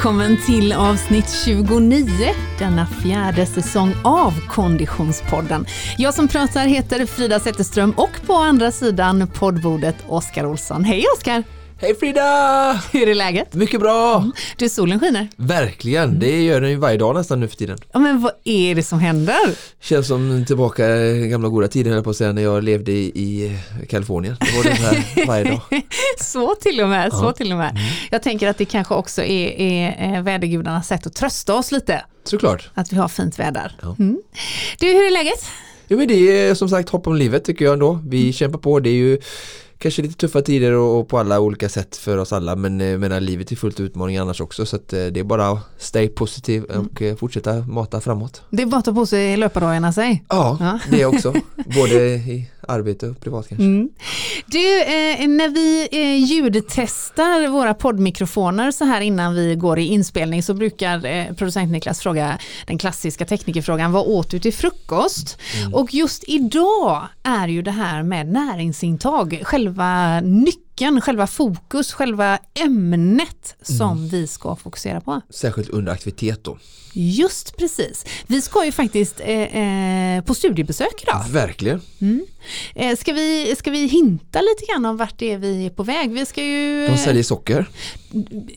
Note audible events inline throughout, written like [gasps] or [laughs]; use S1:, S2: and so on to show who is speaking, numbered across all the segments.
S1: välkommen till avsnitt 29, denna fjärde säsong av Konditionspodden. Jag som pratar heter Frida Zetterström och på andra sidan poddbordet Oskar Olsson. Hej Oskar!
S2: Hej Frida! [laughs]
S1: Hur är läget?
S2: Mycket bra!
S1: Mm. Du, solen skiner.
S2: Verkligen, det gör den ju varje dag nästan nu för tiden.
S1: Ja, men vad är det som händer?
S2: Känns som tillbaka i gamla goda tider höll på att säga när jag levde i, i Kalifornien. Det var det här [laughs] varje dag.
S1: så till och med, så
S2: Ja.
S1: till och med. Jag tänker att det kanske också är, är eh, vädergudarnas sätt att trösta oss lite.
S2: Såklart.
S1: Att vi har fint väder.
S2: Ja.
S1: Mm. Du, hur är läget?
S2: Jo men det är som sagt hopp om livet tycker jag ändå. Vi kämpar på, det är ju kanske lite tuffa tider och, på alla olika sätt för oss alla men eh, menar, livet är fullt av utmaningar annars också så att eh, det är bara att stay positiv och eh, fortsätta mata framåt.
S1: Det är bara att ta på sig löpardojorna sig.
S2: Ja,
S1: Ja.
S2: det också. [laughs] Både i arbete och privat kanske.
S1: Mm. Du, eh, när vi eh, ljudtestar våra poddmikrofoner så här innan vi går i inspelning så brukar eh, producent Niklas fråga den klassiska teknikerfrågan, vad åt du till frukost? Och just idag är ju det här med näringsintag själva nyckeln, själva fokus, själva ämnet som vi ska fokusera på.
S2: Särskilt under aktivitet då.
S1: Just precis. Vi ska ju faktiskt eh, eh, på studiebesök idag.
S2: Verkligen.
S1: Eh, ska, vi, ska vi hinta lite grann om vart det är vi är på väg? Vi ska ju...
S2: De säljer socker.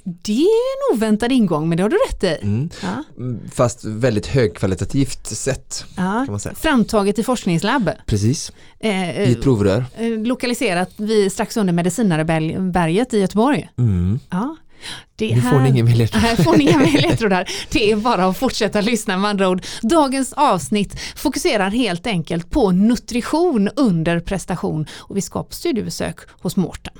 S1: Det är en oväntad ingång, men det har du rätt i.
S2: Mm.
S1: Ja,
S2: Mm, Fast väldigt högkvalitativt sätt
S1: ja. Framtaget i forskningslabb.
S2: Precis,
S1: Eh,
S2: i ett provrör.
S1: eh, lokaliserat vid, strax under Medicinareberget i Göteborg.
S2: Mm.
S1: Ja. Det
S2: Nu får ni ingen mer ledtråd. [laughs]
S1: Här får ni inga mer ledtrådar. Det är bara att fortsätta lyssna med andra ord. Dagens avsnitt fokuserar helt enkelt på nutrition under prestation och vi ska på studiebesök hos Mårten.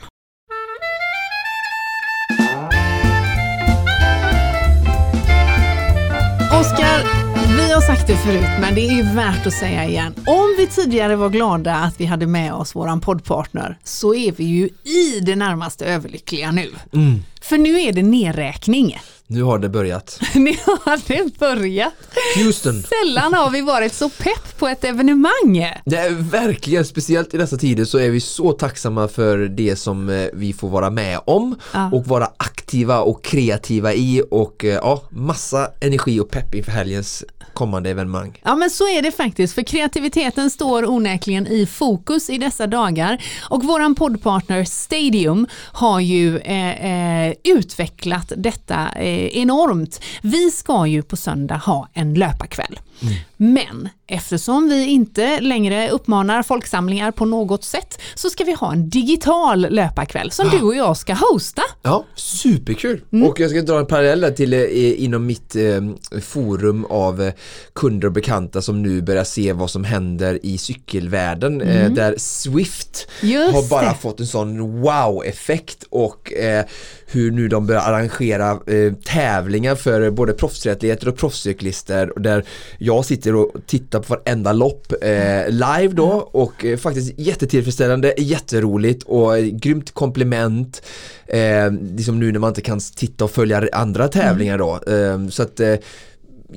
S1: Sagt det förut men det är värt att säga igen. Om vi tidigare var glada att vi hade med oss våran poddpartner så är vi ju i det närmaste överlyckliga nu.
S2: Mm.
S1: För nu är det nedräkning. [laughs]
S2: Nu har det börjat.
S1: Nu har det börjat.
S2: Houston.
S1: Sällan har vi varit så pepp på ett evenemang.
S2: Det är verkligen, speciellt i dessa tider så är vi så tacksamma för det som eh, vi får vara med om
S1: Ja.
S2: och vara aktiva och kreativa i och eh, ja, massa energi och pepp inför helgens kommande evenemang.
S1: Ja men så är det faktiskt, för kreativiteten står onekligen i fokus i dessa dagar. Och våran poddpartner Stadium har ju eh, eh, Eh, utvecklat detta eh, enormt. Vi ska ju på söndag ha en löparkväll. Men eftersom vi inte längre uppmanar folksamlingar på något sätt så ska vi ha en digital löparkväll som du och jag ska hosta.
S2: Ja, superkul!
S1: Mm.
S2: Och jag ska dra en parallell till eh, inom mitt eh, forum av eh, kunder och bekanta som nu börjar se vad som händer i cykelvärlden eh, där Swift
S1: Mm. Just
S2: har bara
S1: det.
S2: fått en sån wow-effekt och hur nu de börjar arrangera tävlingar för både proffsatleter och proffscyklister och där jag sitter och tittar på varenda lopp eh, live då och eh, faktiskt jättetillfredsställande, jätteroligt och eh, grymt komplement eh, liksom nu när man inte kan titta och följa andra tävlingar då eh, så att eh,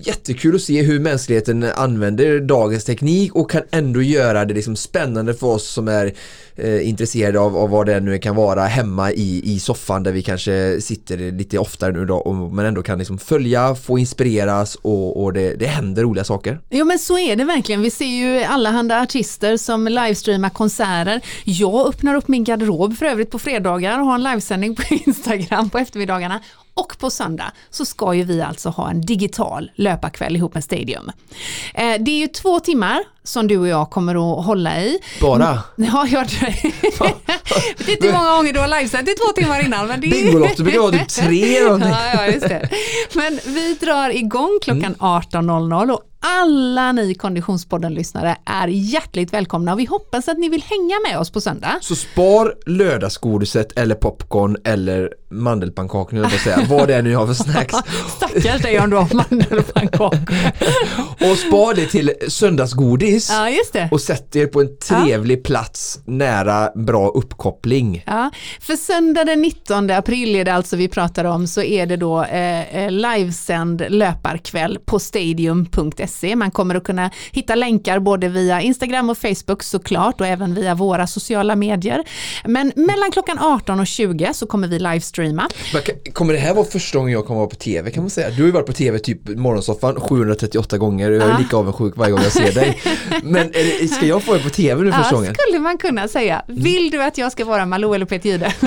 S2: Jättekul att se hur mänskligheten använder dagens teknik och kan ändå göra det liksom spännande för oss som är eh, intresserade av, av vad det nu kan vara hemma i, i soffan där vi kanske sitter lite oftare nu då och, men ändå kan liksom följa, få inspireras och, och det, det händer roliga saker.
S1: Jo men så är det verkligen. Vi ser ju allehanda artister som livestreamar konserter. Jag öppnar upp min garderob för övrigt på fredagar och har en livesändning på [laughs] Instagram på eftermiddagarna. Och på söndag så ska ju vi alltså ha en digital löparkväll ihop med Stadium. Eh, det är ju två timmar som du och jag kommer att hålla i.
S2: Bara
S1: Ja, jag [laughs] vet inte hur många gånger du har livesänt, det är två timmar innan. Men det är...
S2: Bingolotto brukar vara typ tre. [laughs]
S1: Ja, ja, just det. Men vi drar igång klockan
S2: Mm.
S1: 18.00 och alla ni Konditionspodden-lyssnare är hjärtligt välkomna och vi hoppas att ni vill hänga med oss på söndag.
S2: Så spar lördagsgodiset eller popcorn eller mandelpannkakor, jag säga, vad det är nu har för snacks. [laughs]
S1: Stackars dig om du har mandelpannkakor.
S2: Och spar det till söndagsgodis
S1: Ja, just det.
S2: och sätt er på en trevlig plats nära bra uppkoppling.
S1: Ja, för söndag den 19 april är det alltså vi pratar om så är det då eh, eh, livesänd löparkväll på stadium.se cykelwebben.se. Man kommer att kunna hitta länkar både via Instagram och Facebook såklart och även via våra sociala medier. Men mellan klockan 18 och 20 så kommer vi livestreama.
S2: Kommer det här vara första gången jag kommer vara på TV kan man säga? Du har ju varit på TV typ morgonsoffan 738 gånger och jag är
S1: Ja.
S2: lika avundsjuk varje gång jag ser dig. Men det, ska jag få vara på TV nu första
S1: Ja,
S2: gången?
S1: skulle man kunna säga. Vill du att jag ska vara Malou eller Peter Jihde? [laughs]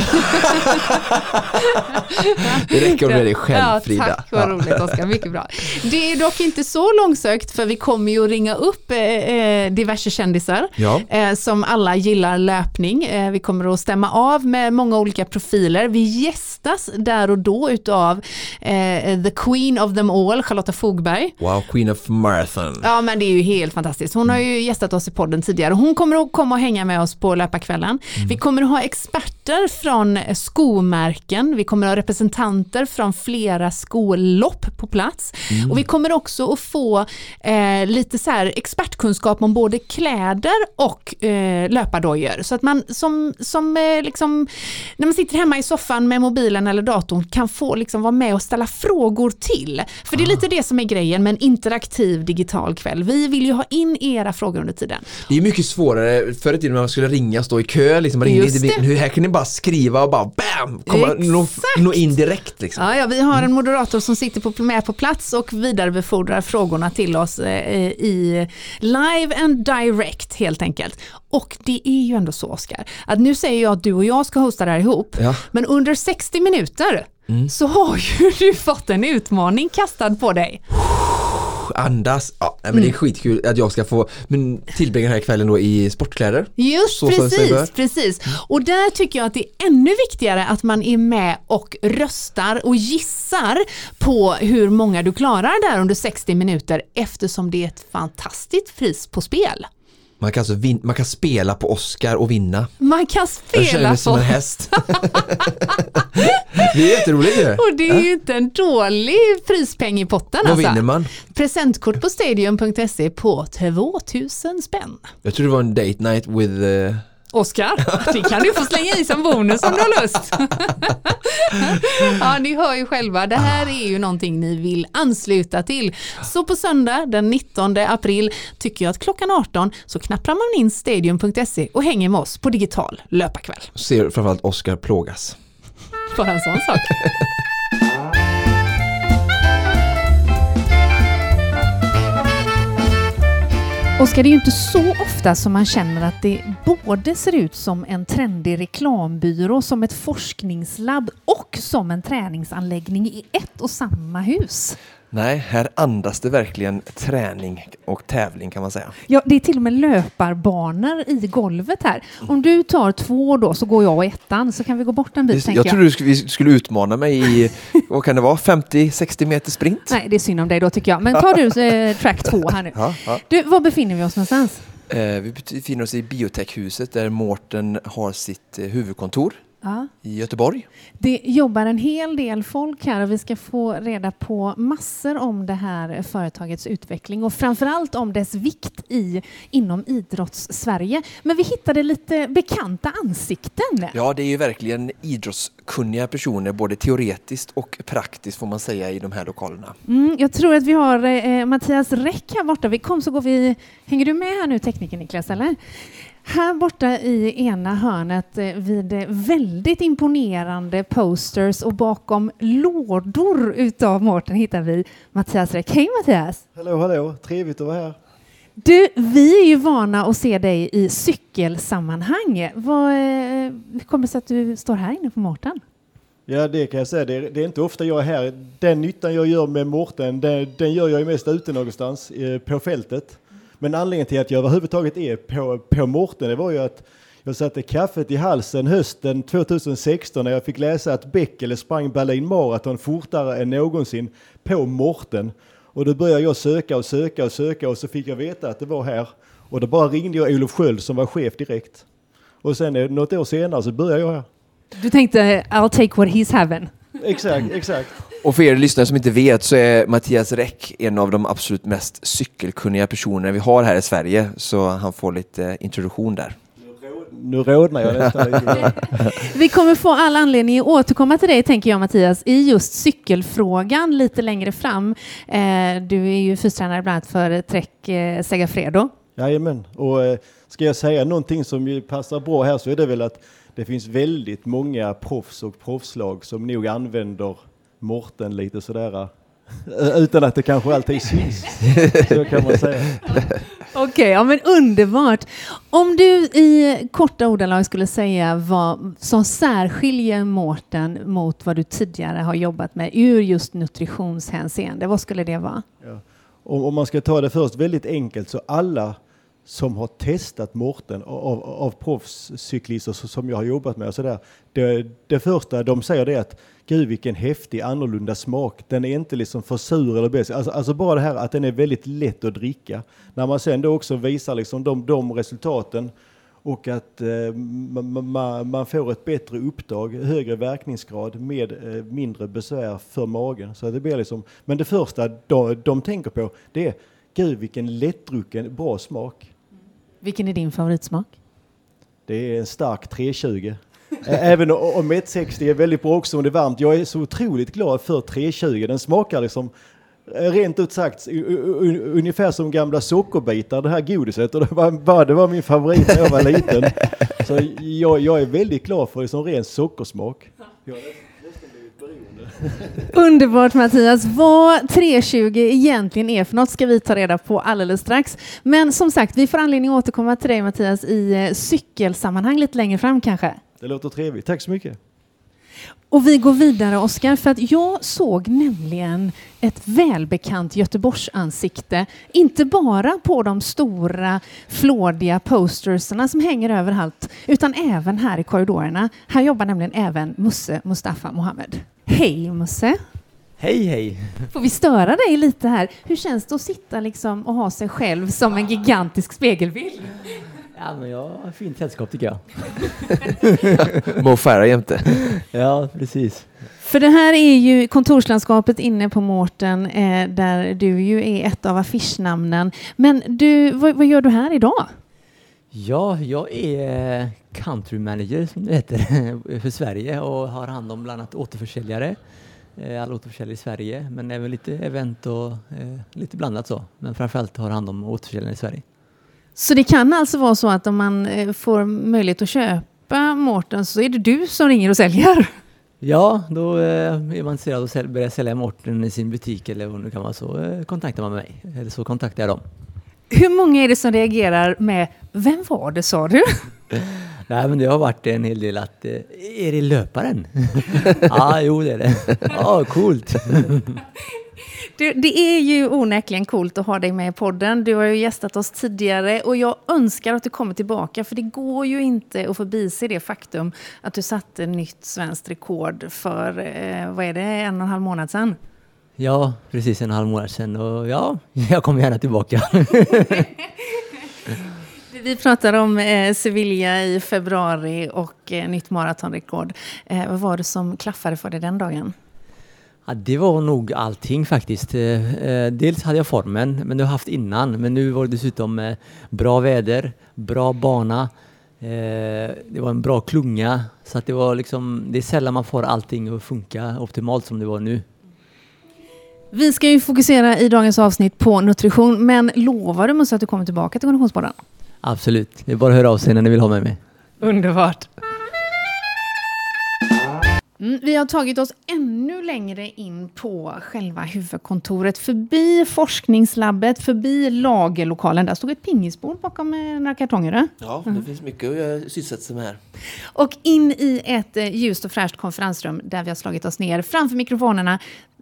S2: Det räcker om det är dig själv
S1: ja,
S2: Frida.
S1: Tack, vad
S2: Ja.
S1: roligt Oskar, mycket bra. Det är dock inte så långsökt för vi kommer ju att ringa upp eh, eh, diverse kändisar
S2: Ja.
S1: eh, som alla gillar löpning. Eh, vi kommer att stämma av med många olika profiler. Vi gästas där och då utav eh, the queen of them all, Charlotta Fogberg.
S2: Wow, Queen of Marathon.
S1: Ja men det är ju helt fantastiskt. Hon har ju gästat oss i podden tidigare. Hon kommer att komma och hänga med oss på löparkvällen. Vi kommer att ha experter från skomärken. Vi kommer att ha representanter från flera skolopp på plats. Och vi kommer också att få eh, lite så här expertkunskap om både kläder och eh, löpardojor. Så att man som, som eh, liksom, när man sitter hemma i soffan med mobilen eller datorn kan få liksom vara med och ställa frågor till. För det är lite det som är grejen med en interaktiv digital kväll. Vi vill ju ha in era frågor under tiden.
S2: Det är mycket svårare förr i tiden när man skulle ringa och stå i kö. Liksom, man ringde
S1: Just
S2: inte,
S1: det.
S2: nu här kan ni bara skriva och bara BAM! Komma, nå, nå in direkt liksom.
S1: Ja, ja, vi har en moderator som sitter på, med på plats och vidarebefordrar frågorna till oss eh, i live and direct helt enkelt. Och det är ju ändå så Oskar, att nu säger jag att du och jag ska hosta det här ihop,
S2: Ja.
S1: men under 60 minuter så har ju du fått en utmaning kastad på dig.
S2: Andas. Ja, nej,
S1: Mm.
S2: men det är skitkul att jag ska få men, tillbringa den här kvällen då i sportkläder.
S1: Just precis, precis. Och där tycker jag att det är ännu viktigare att man är med och röstar och gissar på hur många du klarar där under 60 minuter eftersom det är ett fantastiskt pris på spel.
S2: Man kan, alltså vin- man kan spela på Oscar och vinna.
S1: Man kan
S2: Jag känner
S1: spela
S2: mig som
S1: på
S2: en häst. det är jätteroligt ju.
S1: och det är ju inte en dålig prispeng i potten
S2: Vad
S1: alltså.
S2: vinner man?
S1: Presentkort på stadium.se på 2000 spänn.
S2: Jag tror det var en date night with eh,
S1: Oskar, det kan du få slänga i som bonus om du har lust. [laughs] ja, ni hör ju själva, det här är ju någonting ni vill ansluta till. Så på söndag den 19 april tycker jag att klockan 18 så knappar man in stadium.se och hänger med oss på digital löparkväll.
S2: ser framförallt Oscar plågas.
S1: Bara en sån sak.
S3: Oskar, det är ju inte så ofta som man känner att det både ser ut som en trendig reklambyrå, som ett forskningslabb och som en träningsanläggning i ett och samma hus.
S2: Nej, här andas det verkligen träning och tävling kan man säga.
S3: Ja, det är till och med löparbanor i golvet här. Om du tar två då så går jag i ettan så kan vi gå bort en bit
S2: jag
S3: jag.
S2: trodde du skulle utmana mig i, vad kan det vara, 50-60 meter sprint?
S3: Nej, det är synd om dig då tycker jag. Men tar du eh, track två här nu. [laughs]
S2: Ja, ja.
S3: Du, var befinner vi oss någonstans?
S2: Eh, vi befinner oss i biotechhuset där Mårten har sitt eh, huvudkontor
S3: Ja.
S2: i Göteborg.
S3: Det jobbar en hel del folk här och vi ska få reda på massor om det här företagets utveckling och framförallt om dess vikt i, inom idrotts-Sverige. Men vi hittade lite bekanta ansikten.
S2: Ja, det är ju verkligen idrottskunniga personer, både teoretiskt och praktiskt får man säga i de här lokalerna.
S3: Mm, jag tror att vi har eh, Mattias Räck här borta. Vi kom så går vi... Hänger du med här nu tekniker Niklas eller? Här borta i ena hörnet eh, vid eh, väldigt imponerande posters och bakom lådor utav Mårten hittar vi Mattias Räck. Hej Mattias!
S4: Hallå, hallå, trevligt att vara här.
S3: Du, vi är ju vana att se dig i cykelsammanhang. Vad, eh, hur kommer det sig att du står här inne på Mårten?
S4: Ja, det kan jag säga. Det är, det är inte ofta jag är här. Den nyttan jag gör med Mårten, den, den gör jag ju mest ute någonstans eh, på fältet. Men anledningen till att jag överhuvudtaget är på, på Mårten, det var ju att jag satte kaffet i halsen hösten 2016 när jag fick läsa att Beckele sprang Berlin Marathon fortare än någonsin på Mårten. Och då började jag söka och söka och söka och så fick jag veta att det var här. Och då bara ringde jag Olof Sköld som var chef direkt. Och sen eh, något år senare så började jag här.
S3: Du tänkte I'll take what he's having.
S4: Exakt, exakt.
S2: Och för er lyssnare som inte vet så är Mattias Räck en av de absolut mest cykelkunniga personer vi har här i Sverige, så han får lite introduktion där.
S4: nu rodnar jag nästan.
S1: Vi kommer få all anledning att återkomma till dig, tänker jag Mattias, i just cykelfrågan lite längre fram. Eh, du är ju fystränare bland annat för Trek eh, Segafredo.
S4: Jajamän, och eh, ska jag säga någonting som passar bra här så är det väl att det finns väldigt många proffs och proffslag som nog använder Morten lite sådär eh, [laughs] utan att det kanske alltid syns. [laughs] Så kan man säga.
S1: Okej, okay, ja men underbart. Om du i korta ordalag skulle säga vad som särskiljer Mårten mot vad du tidigare har jobbat med ur just nutritionshänseende, vad skulle det vara? Ja.
S4: Om, om man ska ta det först väldigt enkelt så alla som har testat Morten av, av proffscyklister som jag har jobbat med. Så där. Det, det första de säger det är att gud vilken häftig annorlunda smak. Den är inte liksom för sur eller bäst. Alltså, alltså, bara det här att den är väldigt lätt att dricka. När man sen då också visar liksom de, de resultaten och att eh, man, man, får ett bättre upptag, högre verkningsgrad med eh, mindre besvär för magen. Så det blir liksom, men det första de, de tänker på det är gud vilken lättdrucken bra smak.
S1: Vilken är din favoritsmak?
S4: Det är en stark 320. Även om 160 är väldigt bra också om det är varmt. Jag är så otroligt glad för 320. Den smakar liksom rent ut sagt ungefär som gamla sockerbitar, det här godiset. Och det var, det var min favorit när jag var liten. Så jag, jag är väldigt glad för liksom ren sockersmak.
S1: Underbart Mattias. Vad 320 egentligen är för något ska vi ta reda på alldeles strax. Men som sagt, vi får anledning att återkomma till dig Mattias i eh, cykelsammanhang lite längre fram kanske.
S4: Det låter trevligt. Tack så mycket.
S1: Och vi går vidare Oskar, för att jag såg nämligen ett välbekant Göteborgsansikte. Inte bara på de stora flådiga postersarna som hänger överallt, utan även här i korridorerna. Här jobbar nämligen även Musse Mustafa Mohammed. Hej Musse!
S5: Hej hej!
S1: Får vi störa dig lite här? Hur känns det att sitta liksom och ha sig själv som en gigantisk spegelbild?
S5: Ja, men jag har fint sällskap tycker jag. [laughs]
S2: Mo Farah jämte.
S5: Ja, precis.
S1: För det här är ju kontorslandskapet inne på Mårten eh, där du ju är ett av affischnamnen. Men du, vad, vad, gör du här idag?
S5: Ja, jag är country manager som det heter [laughs] för Sverige och har hand om bland annat återförsäljare. Eh, alla återförsäljare i Sverige, men även lite event och eh, lite blandat så. Men framförallt har hand om återförsäljare i Sverige.
S1: Så det kan alltså vara så att om man eh, får möjlighet att köpa Mårten så är det du som ringer och säljer? [laughs]
S5: Ja, då är man intresserad av att börja sälja Mårten i sin butik eller vad det kan vara så kontaktar man mig. Eller så kontaktar jag dem.
S1: Hur många är det som reagerar med Vem var det sa du? [laughs]
S5: Nej, men det har varit en hel del att Är det löparen? [laughs] Ja, ah, jo det är det. Ja, ah, coolt. [laughs]
S1: Du, det är ju onekligen coolt att ha dig med i podden. Du har ju gästat oss tidigare och jag önskar att du kommer tillbaka för det går ju inte att förbise det faktum att du satte nytt svenskt rekord för, eh, vad är det, en och en halv månad sedan?
S5: Ja, precis en halv månad sedan och ja, [laughs] jag kommer gärna tillbaka. [laughs]
S1: Vi pratar om eh, Sevilla i februari och eh, nytt maratonrekord. Eh, vad var det som klaffade för dig den dagen?
S5: Ja, det var nog allting faktiskt. Eh, eh, dels hade jag formen, men det har jag haft innan. Men nu var det dessutom eh, bra väder, bra bana. Det var en bra klunga. Så att det var liksom, det är sällan man får allting att funka optimalt som det var nu.
S1: Vi ska ju fokusera i dagens avsnitt på nutrition, men lovar du Musse att du kommer tillbaka till Konditionspodden?
S5: Absolut, det är bara att höra av sig när ni vill ha med mig.
S1: Underbart! Mm, vi har tagit oss ännu längre in på själva huvudkontoret, förbi forskningslabbet, förbi lagerlokalen. Där stod ett pingisbord bakom eh, några kartonger.
S2: Ja, det mm. finns mycket att sysselsätta sig med här.
S1: Och in i ett eh, ljust och fräscht konferensrum där vi har slagit oss ner framför mikrofonerna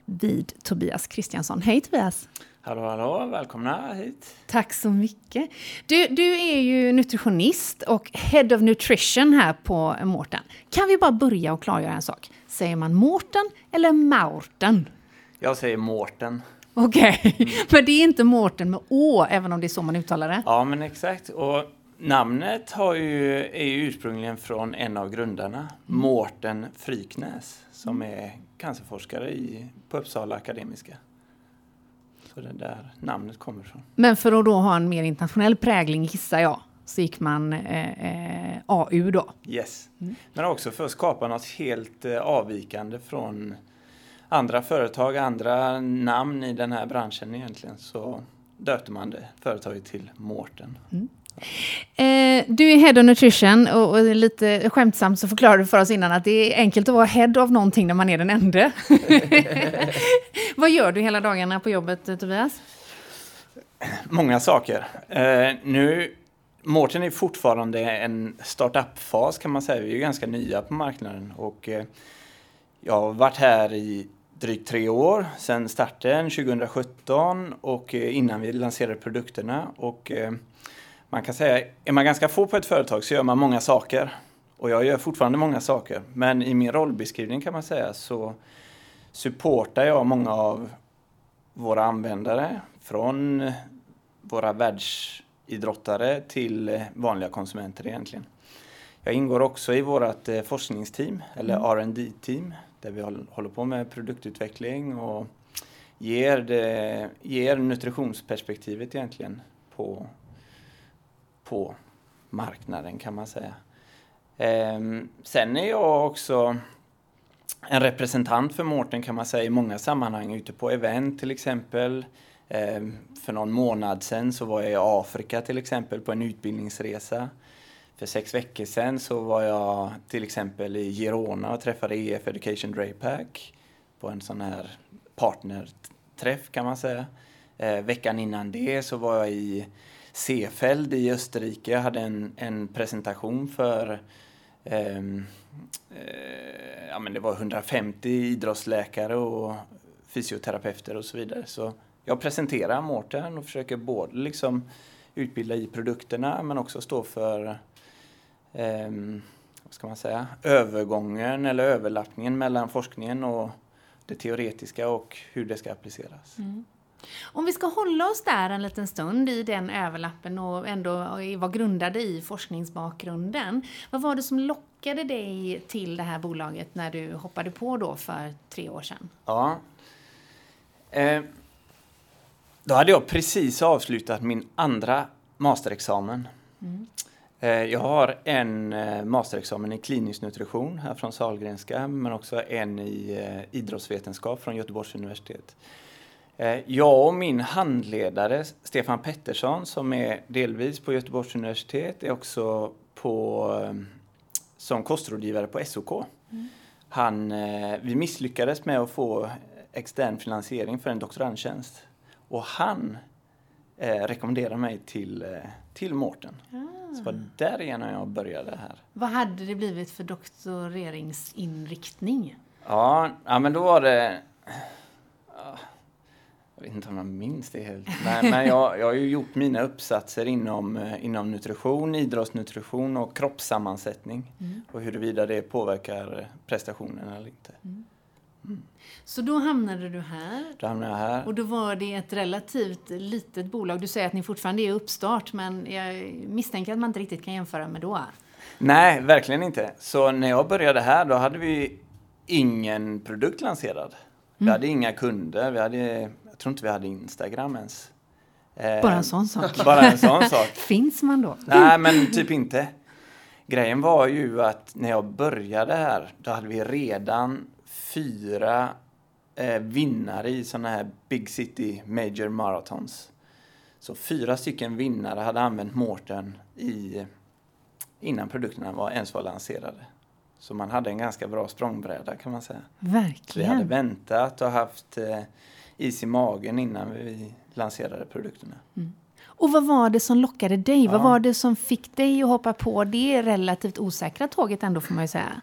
S1: vid Tobias Kristiansson. Hej Tobias!
S6: Hallå, hallå, välkomna hit.
S1: Tack så mycket. Du, du är ju nutritionist och Head of Nutrition här på Mårten. Kan vi bara börja och klargöra en sak? Säger man Mårten eller Maurten?
S6: Jag säger Mårten.
S1: Okej, okay. mm. [laughs] men det är inte Mårten med Å, även om det är så man uttalar det?
S6: Ja, men exakt. Och namnet har ju, är ju ursprungligen från en av grundarna, mm. Mårten Fryknäs, som är cancerforskare i, på Uppsala Akademiska. Så det är där namnet kommer ifrån.
S1: Men för att då ha en mer internationell prägling gissar jag? så gick man eh, eh, AU då.
S6: Yes. Men också för att skapa något helt eh, avvikande från andra företag, andra namn i den här branschen egentligen. Så döpte man det företaget till Mårten.
S1: Eh, du är Head of Nutrition och, och lite skämtsamt så förklarade du för oss innan att det är enkelt att vara Head of någonting när man är den enda. [laughs] Vad gör du hela dagarna på jobbet eh, Tobias?
S6: Många saker. Eh, nu, Mårten är fortfarande en startup-fas kan man säga. Vi är ganska nya på marknaden och eh, jag har varit här i drygt tre år sedan starten 2017 och eh, innan vi lanserade produkterna. Och, eh, man kan säga, är man ganska få på ett företag så gör man många saker. Och jag gör fortfarande många saker. Men i min rollbeskrivning kan man säga så supportar jag många av våra användare från våra världsidrottare till vanliga konsumenter egentligen. Jag ingår också i vårt eh, forskningsteam, eller R&D team där vi håll- håller på med produktutveckling och ger, det, ger nutritionsperspektivet egentligen på, på marknaden kan man säga. Ehm, sen är jag också en representant för Mårten kan man säga i många sammanhang, ute på event till exempel. Ehm, för någon månad sedan så var jag i Afrika till exempel på en utbildningsresa. För sex veckor sedan så var jag till exempel i Girona och träffade EF Education Draypack på en sån här partnerträff kan man säga. Eh, veckan innan det så var jag i Seefeld i Österrike. Jag hade en, en presentation för ehm, eh, ja, men det var 150 idrottsläkare och fysioterapeuter och så vidare. Så jag presenterar Mårten och försöker både liksom utbilda i produkterna men också stå för ehm, vad ska man säga, övergången eller överlappningen mellan forskningen och det teoretiska och hur det ska appliceras. Mm.
S1: Om vi ska hålla oss där en liten stund i den överlappen och ändå vara grundade i forskningsbakgrunden. Vad var det som lockade dig till det här bolaget när du hoppade på då för tre år sedan?
S6: Ja. Eh, då hade jag precis avslutat min andra masterexamen. Eh, jag har en eh, masterexamen i klinisk nutrition här från Sahlgrenska men också en i eh, idrottsvetenskap från Göteborgs universitet. Eh, Jag och min handledare Stefan Pettersson som är delvis på Göteborgs universitet är också på, eh, som kostrådgivare på SOK. Han, eh, vi misslyckades med att få extern finansiering för en doktorandtjänst. Och han eh, rekommenderade mig till, till Mårten. Så det var därigenom jag började här.
S1: Vad hade det blivit för doktoreringsinriktning?
S6: Ja, ja men då var det... ja, Jag vet inte om jag minns det helt. Men, men jag, jag har ju gjort mina uppsatser inom, eh, inom nutrition, idrottsnutrition och kroppssammansättning. Och huruvida det påverkar eh, prestationen eller inte.
S1: Så då hamnade du här
S6: Då hamnade jag här.
S1: och då var det ett relativt litet bolag. Du säger att ni fortfarande är uppstart men jag misstänker att man inte riktigt kan jämföra med då.
S6: Nej, verkligen inte. Så när jag började här då hade vi ingen produkt lanserad. Vi hade inga kunder, vi hade, jag tror inte vi hade Instagram ens. Eh,
S1: Bara en sån sak. [laughs]
S6: Bara en sån sak. [laughs]
S1: Finns man då?
S6: Nej, men typ inte. Grejen var ju att när jag började här, då hade vi redan fyra eh, vinnare i sådana här Big City Major Marathons. Så fyra stycken vinnare hade använt Mårten i, innan produkterna var, ens var lanserade. Så man hade en ganska bra språngbräda kan man säga. Så vi hade
S1: Verkligen.
S6: väntat och haft eh, is i magen innan vi lanserade produkterna.
S1: Och vad var det som lockade dig? Vad
S6: Ja.
S1: var det som fick dig att hoppa på det relativt osäkra tåget ändå får man ju säga?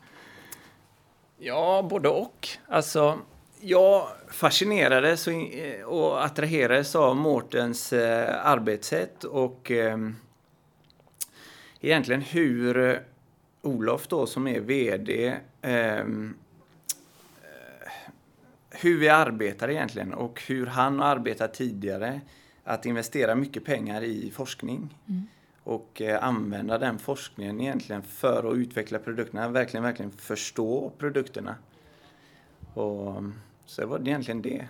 S6: Ja, både och. Alltså, jag fascinerades och, eh, attraherades av Mårtens eh, arbetssätt och eh, egentligen hur Olof då som är VD ehm, eh, hur vi arbetar egentligen och hur han har arbetat tidigare att investera mycket pengar i forskning och eh, använda den forskningen egentligen för att utveckla produkterna, verkligen, verkligen förstå produkterna. Och, så det var egentligen det.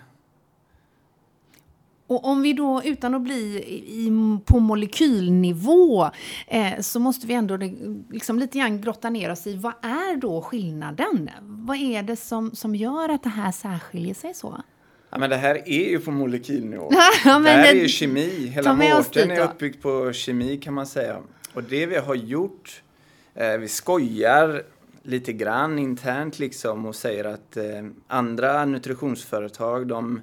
S1: Och om vi då, utan att bli i, på molekylnivå, eh, så måste vi ändå liksom lite grann grotta ner oss i vad är då skillnaden? Vad är det som, som gör att det här särskiljer sig så?
S6: Ja, men det här är ju på molekylnivå. [laughs] ja, det här är ju kemi. Hela mårten är uppbyggd på kemi kan man säga. Och det vi har gjort, eh, vi skojar lite grann internt liksom och säger att eh, andra nutritionsföretag de,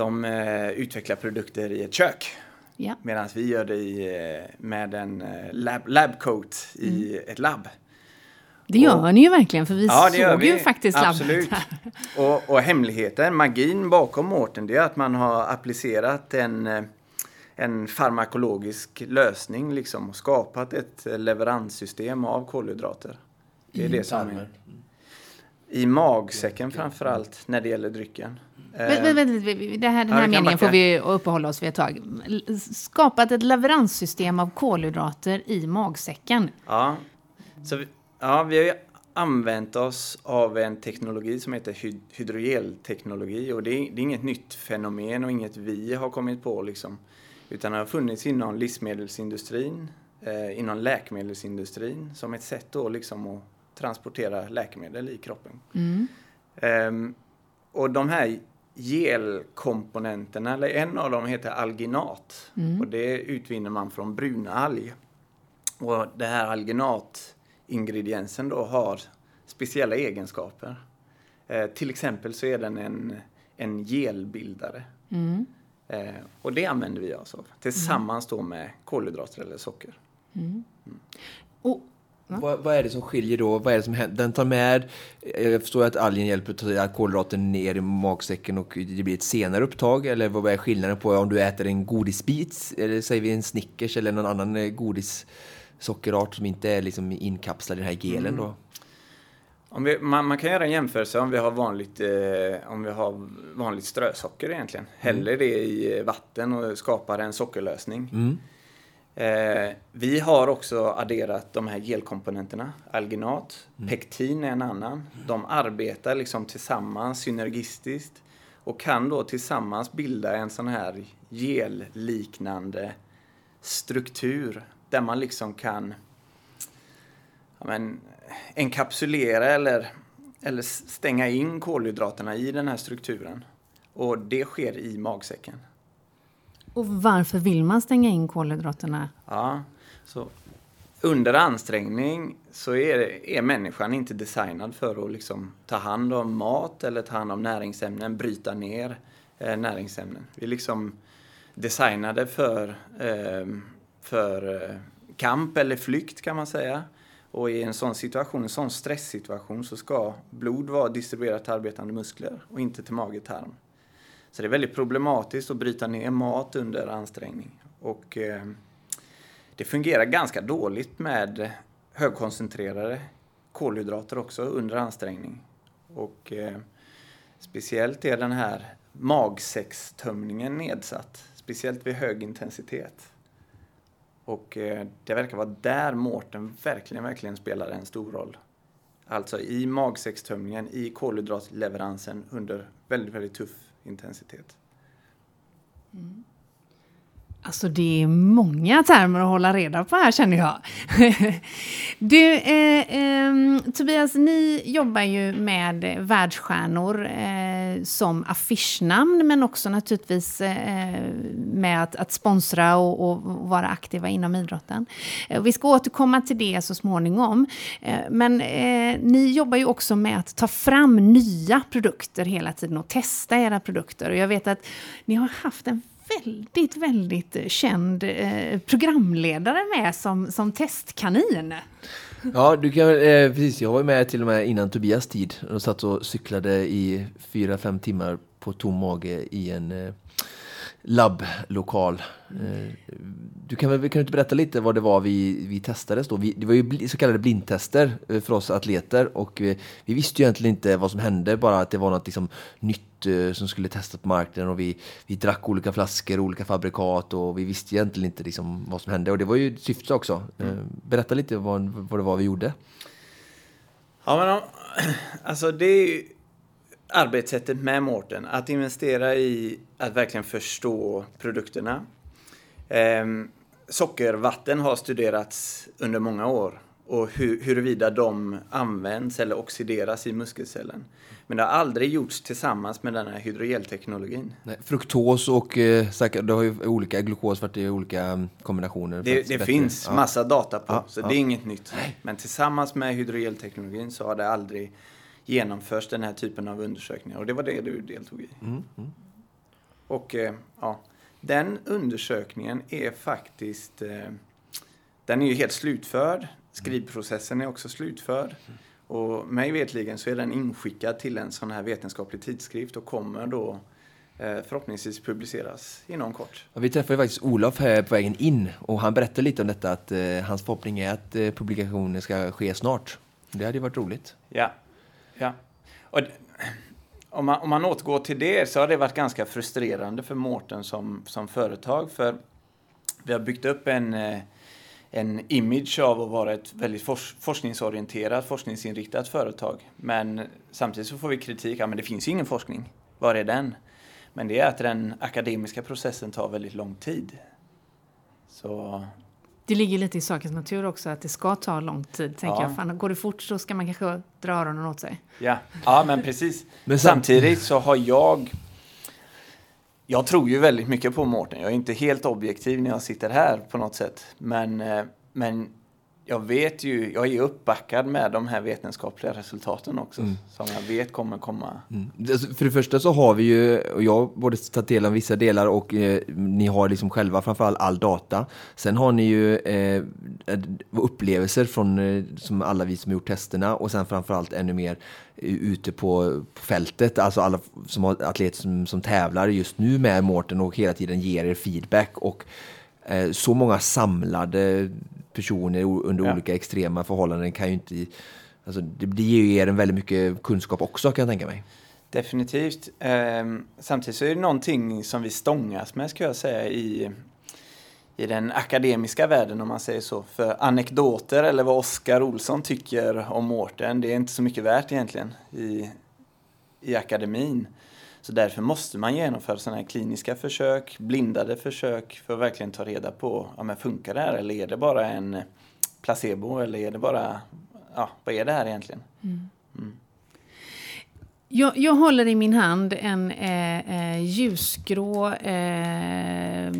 S6: de eh, utvecklar produkter i ett kök. Ja. Medan vi gör det i, eh, med en eh, lab, labcoat i mm. ett labb.
S1: Det gör och, ni ju verkligen, för vi ja, såg ju faktiskt
S6: Absolut. labbet och, och hemligheten, magin bakom Mårten, det är att man har applicerat en, eh, en farmakologisk lösning liksom och skapat ett leveranssystem av kolhydrater. Det är I det som är. I magsäcken framför allt när det gäller drycken.
S1: Vänta, vänta, det här, den här ja, meningen får vi uppehålla oss vid ett tag. Skapat ett leveranssystem av kolhydrater i magsäcken.
S6: Ja, så vi, ja, vi har ju använt oss av en teknologi som heter hyd hydrogelteknologi och det är, det är, inget nytt fenomen och inget vi har kommit på liksom. Utan det har funnits inom livsmedelsindustrin, eh, inom läkemedelsindustrin som ett sätt då liksom att transportera läkemedel i kroppen. Mm. Um, och de här gelkomponenterna, eller en av dem heter alginat mm. och det utvinner man från brunalg. Och det här alginatingrediensen då har speciella egenskaper. Eh, till exempel så är den en, en gelbildare. Mm. Eh, och det använder vi oss av tillsammans då med kolhydrater eller socker. Mm.
S2: Vad, vad, är det som skiljer då? Vad är det som händer? Den tar med, jag förstår att algen hjälper att ta kolhydraten ner i magsäcken och det blir ett senare upptag. Eller vad är skillnaden på om du äter en godisbit, eller säger vi en Snickers eller någon annan eh, godissockerart som inte är liksom inkapslad i den här gelen då? Mm.
S6: Om vi, man, man, kan göra en jämförelse om vi har vanligt, eh, om vi har vanligt strösocker egentligen. Häller mm. det i vatten och skapar en sockerlösning. Mm. Eh, vi har också adderat de här gelkomponenterna, alginat, mm. pektin är en annan. De arbetar liksom tillsammans synergistiskt och kan då tillsammans bilda en sån här gelliknande struktur där man liksom kan ja, men, enkapsulera eller, eller stänga in kolhydraterna i den här strukturen. Och det sker i magsäcken.
S1: Och varför vill man stänga in kolhydraterna?
S6: Ja, så under ansträngning så är, är människan inte designad för att liksom ta hand om mat eller ta hand om näringsämnen, bryta ner eh, näringsämnen. Vi är liksom designade för, eh, för eh, kamp eller flykt kan man säga. Och i en sån situation, en sån stresssituation så ska blod vara distribuerat till arbetande muskler och inte till mage-tarm. Så det är väldigt problematiskt att bryta ner mat under ansträngning. Och eh, det fungerar ganska dåligt med högkoncentrerade kolhydrater också under ansträngning. Och eh, speciellt är den här magsäckstömningen nedsatt, speciellt vid hög intensitet. Och eh, det verkar vara där Mårten verkligen, verkligen spelar en stor roll. Alltså i magsäckstömningen, i kolhydratleveransen under väldigt, väldigt tuff intensitet.
S1: Mm. Alltså det är många termer att hålla reda på här känner jag. [laughs] du, eh, eh, Tobias, ni jobbar ju med världsstjärnor eh, som affischnamn men också naturligtvis eh, med att, att sponsra och, och, vara aktiva inom idrotten. Eh, vi ska återkomma till det så småningom. Eh, men eh, ni jobbar ju också med att ta fram nya produkter hela tiden och testa era produkter. Och jag vet att ni har haft en väldigt, väldigt eh, känd eh, programledare med som, som testkanin.
S2: Ja, du kan, eh, precis. Jag var med till och med innan Tobias tid och satt och cyklade i fyra, fem timmar på tom mage i en eh, labblokal. Eh, du kan väl kan du inte berätta lite vad det var vi, vi testades då? Vi, det var ju så kallade blindtester eh, för oss atleter och vi, vi, visste ju egentligen inte vad som hände, bara att det var något liksom nytt uh, som skulle testas på marknaden och vi, vi drack olika flaskor, olika fabrikat och vi visste egentligen inte liksom vad som hände och det var ju syftet också. Mm. Uh, berätta lite vad, vad det var vi gjorde.
S6: Ja men [clears throat] alltså det är ju arbetssättet med Mårten, att investera i att verkligen förstå produkterna. Ehm, sockervatten har studerats under många år och hu huruvida de används eller oxideras i muskelcellen. Men det har aldrig gjorts tillsammans med den här hydrogelteknologin.
S2: Nej, fruktos och eh, säkert, det har ju olika glukos varit i olika mm, kombinationer.
S6: Det, det finns
S2: ja.
S6: massa data på,
S2: Ja,
S6: så
S2: ja.
S6: det är inget nytt. Men tillsammans med hydrogelteknologin så har det aldrig genomförts den här typen av undersökningar. Och det var det du deltog i.
S2: Mm, mm.
S6: Och eh, ja, den undersökningen är faktiskt, eh, den är ju helt slutförd. Skrivprocessen är också slutförd. Och mig vetligen så är den inskickad till en sån här vetenskaplig tidskrift och kommer då eh, förhoppningsvis publiceras inom kort.
S2: Ja, vi träffade faktiskt Olof här på vägen in och han berättade lite om detta att eh, hans förhoppning är att eh, publikationen ska ske snart. Det hade ju varit roligt.
S6: Ja. ja. Och om, man, om man återgår till det så har det varit ganska frustrerande för Mårten som, som företag. För vi har byggt upp en, eh, en image av att vara ett väldigt fors, forskningsorienterat, forskningsinriktat företag. Men samtidigt så får vi kritik, ja men det finns ju ingen forskning. Var är den? Men det är att den akademiska processen tar väldigt lång tid. Så
S1: Det ligger lite i sakens natur också att det ska ta lång tid. Tänker
S6: Ja.
S1: jag. Fan, går det fort så ska man kanske dra öronen åt sig.
S6: Ja, ja men precis.
S2: Men sam-
S6: Samtidigt så har jag... Jag tror ju väldigt mycket på Mårten. Jag är inte helt objektiv när jag sitter här på något sätt. Men, eh, men jag vet ju, jag är uppbackad med de här vetenskapliga resultaten också. Som jag vet kommer komma.
S2: Mm. Alltså, För det första så har vi ju, och jag har både tagit del av vissa delar och eh, ni har liksom själva framförallt all data. Sen har ni ju eh, upplevelser från eh, som alla vi som har gjort testerna och sen framförallt ännu mer eh, ute på, på fältet, alltså alla som har atleter som, som tävlar just nu med Mårten och hela tiden ger er feedback och eh, så många samlade personer under
S6: Ja.
S2: olika extrema förhållanden kan ju inte Alltså, det det ger ju er en väldigt mycket kunskap också kan jag tänka mig.
S6: Definitivt. Ehm, samtidigt så är det någonting som vi stångas med, ska jag säga, i, i den akademiska världen, om man säger så. För anekdoter, eller vad Oskar Olsson tycker om Mårten, det är inte så mycket värt egentligen i, i akademin. Så därför måste man genomföra sådana här kliniska försök, blindade försök, för att verkligen ta reda på, ja men funkar det här, eller är det bara en placebo, eller är det bara, ja, vad är det här egentligen?
S1: Jag, jag håller i min hand en eh, eh, ljusgrå eh,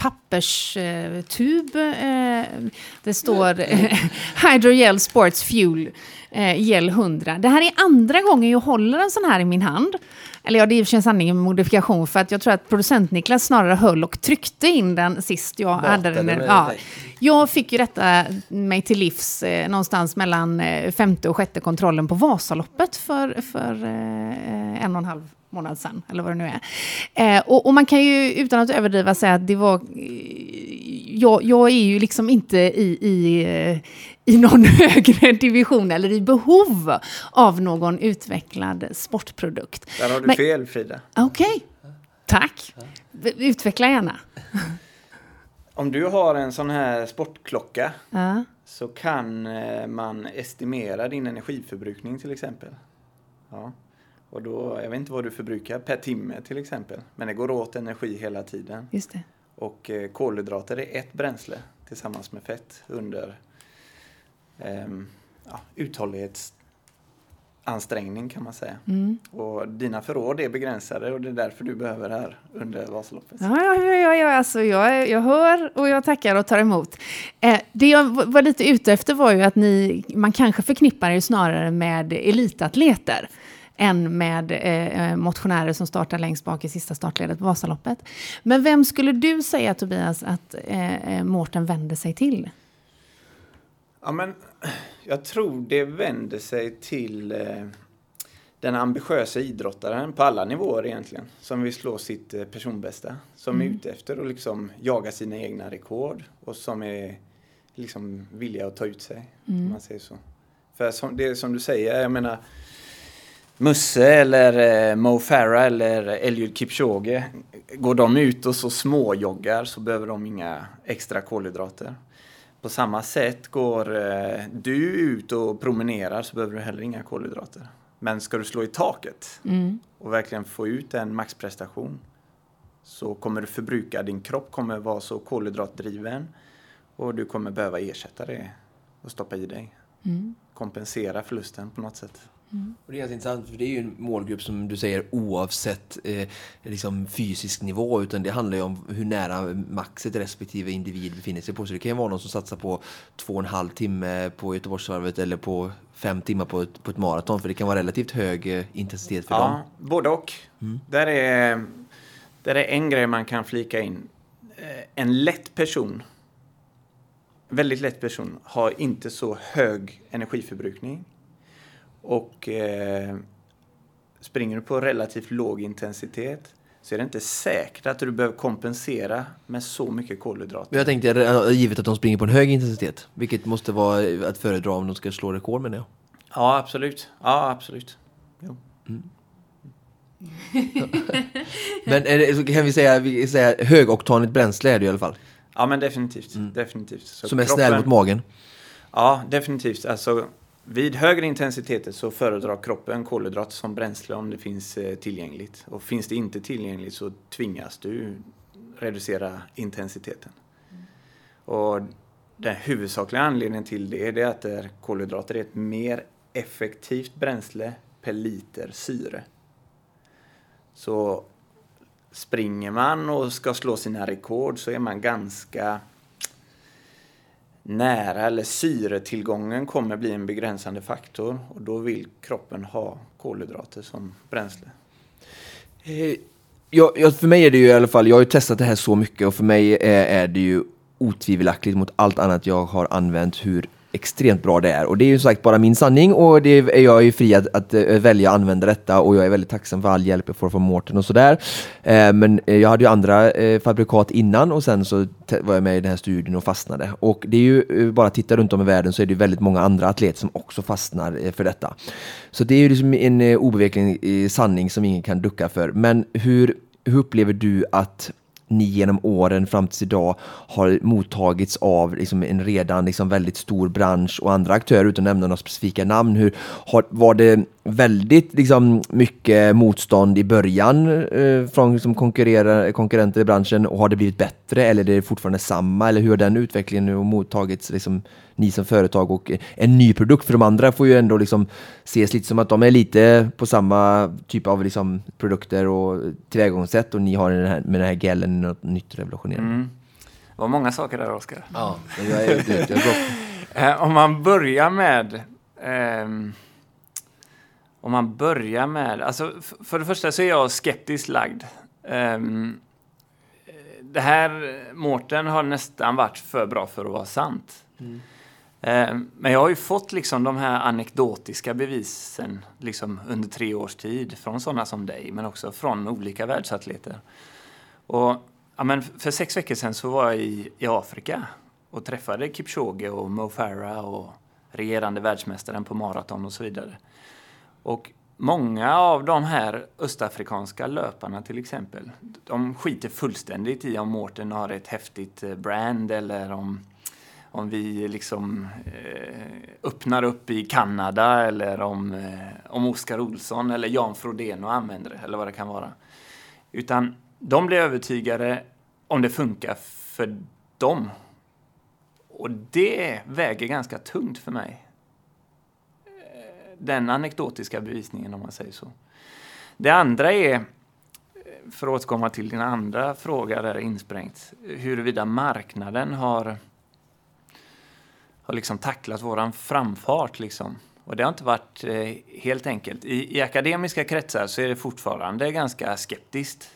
S1: papperstub. Eh, det står [laughs] Hydrogel Sports Fuel eh, Gel 100. Det här är andra gången jag håller en sån här i min hand. Eller ja, det är i och för sig en sanning med modifikation för att jag tror att producent Niklas snarare höll och tryckte in den sist jag hade den. Ja. Jag fick ju detta mig till livs eh, någonstans mellan eh, femte och sjätte kontrollen på Vasaloppet för, för eh, en och en halv månad sedan, eller vad det nu är. Eh, och, och man kan ju utan att överdriva säga att det var... Eh, jag, jag är ju liksom inte i, i, eh, i någon [laughs] högre division eller i behov av någon utvecklad sportprodukt.
S6: Där har du
S1: Men-
S6: fel Frida.
S1: Okej, tack. Utveckla gärna.
S6: Om du har en sån här sportklocka
S1: Ja.
S6: så kan eh, man estimera din energiförbrukning till exempel. Ja. Och då, jag vet inte vad du förbrukar per timme till exempel. Men det går åt energi hela tiden.
S1: Just det.
S6: Och eh, kolhydrater är ett bränsle tillsammans med fett under ehm, ja, uthållighetsansträngning kan man säga.
S1: Mm.
S6: Och dina förråd är begränsade och det är därför du behöver det här under Vasaloppet.
S1: Ja, ja, ja, ja, alltså jag, jag hör och jag tackar och tar emot. Eh, det jag var lite ute efter var ju att ni, man kanske förknippar er snarare med elitatleter än med eh, motionärer som startar längst bak i sista startledet på Vasaloppet. Men vem skulle du säga, Tobias, att eh, eh, Mårten vänder sig till?
S6: Ja, men [clears throat] jag tror det vänder sig till eh, den ambitiösa idrottaren på alla nivåer egentligen. Som vill slå sitt eh, personbästa. Som är ute efter att liksom jaga sina egna rekord. Och som är liksom villiga att ta ut sig. Om man säger så. För som, det som du säger, jag menar Musse eller eh, Mo Farah eller Eliud Kipchoge. Går de ut och så småjoggar så behöver de inga extra kolhydrater. På samma sätt går eh, du ut och promenerar så behöver du heller inga kolhydrater. Men ska du slå i taket
S3: Mm.
S6: och verkligen få ut en maxprestation så kommer du förbruka, din kropp kommer vara så kolhydratdriven och du kommer behöva ersätta det och stoppa i dig.
S3: Mm.
S6: Kompensera förlusten på något sätt.
S2: Och det är ganska intressant för det är ju en målgrupp som du säger oavsett eh, liksom fysisk nivå utan det handlar ju om hur nära maxet respektive individ befinner sig på. Så det kan ju vara någon som satsar på två och en halv timme på Göteborgsvarvet eller på fem timmar på ett, på ett maraton för det kan vara relativt hög eh, intensitet för dem.
S6: Ja, både och. Där, är, där är en grej man kan flika in. Eh, En lätt person, väldigt lätt person, har inte så hög energiförbrukning. Och eh, springer du på relativt låg intensitet så är det inte säkert att du behöver kompensera med så mycket kolhydrater.
S2: Men jag tänkte eh, givet att de springer på en hög intensitet vilket måste vara eh, att föredra om de ska slå rekord menar jag.
S6: Ja, absolut. Ja, absolut. Jo. [laughs]
S2: Men det, kan vi säga, vi säga högoktanigt bränsle är det i alla fall.
S6: Ja, men definitivt. definitivt. Så
S2: som är snäll mot magen.
S6: Ja, definitivt. Alltså, vid högre intensiteter så föredrar kroppen kolhydrat som bränsle om det finns eh, tillgängligt. Och finns det inte tillgängligt så tvingas du reducera intensiteten. Och den huvudsakliga anledningen till det är att kolhydrater är ett mer effektivt bränsle per liter syre. Så springer man och ska slå sina rekord så är man ganska nära eller syretillgången kommer bli en begränsande faktor och då vill kroppen ha kolhydrater som bränsle.
S2: Eh, ja, ja, för mig är det ju i alla fall, jag har ju testat det här så mycket och för mig är, är det ju otvivelaktigt mot allt annat jag har använt hur extremt bra det är. Och det är ju sagt bara min sanning och det är jag är ju fri att, att eh, välja att använda detta och jag är väldigt tacksam för all hjälp jag får från Mårten och sådär. Eh, men eh, jag hade ju andra eh, fabrikat innan och sen så var jag med i den här studien och fastnade. Och det är ju, eh, bara bara titta runt om i världen så är det ju väldigt många andra atleter som också fastnar för detta. Så det är ju liksom en obeveklig sanning som ingen kan ducka för. Men hur, hur upplever du att ni genom åren fram tills idag har mottagits av liksom en redan liksom väldigt stor bransch och andra aktörer utan att nämna några specifika namn. Hur, har, var det väldigt liksom, mycket motstånd i början eh, från liksom, konkurrenter i branschen och har det blivit bättre eller är det fortfarande samma? Eller hur har den utvecklingen nu mottagits, liksom, ni som företag och en ny produkt? För de andra får ju ändå liksom, ses lite som att de är lite på samma typ av liksom, produkter och tillvägagångssätt och ni har den här, med den här gelen något nytt revolutionerande.
S6: Mm. Det var många saker där, Oskar.
S2: Ja, jag är, jag är bra. [laughs]
S6: Eh, om man börjar med... ehm, om man börjar med... Alltså, för det första så är jag skeptiskt lagd. Eh, det här, Mårten har nästan varit för bra för att vara sant. Ehm, Eh, men jag har ju fått liksom de här anekdotiska bevisen liksom under tre års tid från sådana som dig, men också från olika världsatleter. Och ja, men för sex veckor sedan så var jag i, i Afrika och träffade Kipchoge och Mo Farah och regerande världsmästaren på maraton och så vidare. Och många av de här östafrikanska löparna till exempel, de skiter fullständigt i om Mårten har ett häftigt eh, brand eller om, om vi liksom eh, öppnar upp i Kanada eller om, eh, om Oskar Olsson eller Jan Frodeno använder det eller vad det kan vara. Utan de blir övertygade om det funkar för dem. Och det väger ganska tungt för mig. Eh, den anekdotiska bevisningen om man säger så. Det andra är, eh, för att återkomma till din andra fråga där insprängt, huruvida marknaden har, har liksom tacklat våran framfart. Liksom. Och det har inte varit eh, helt enkelt. I, I akademiska kretsar så är det fortfarande ganska skeptiskt.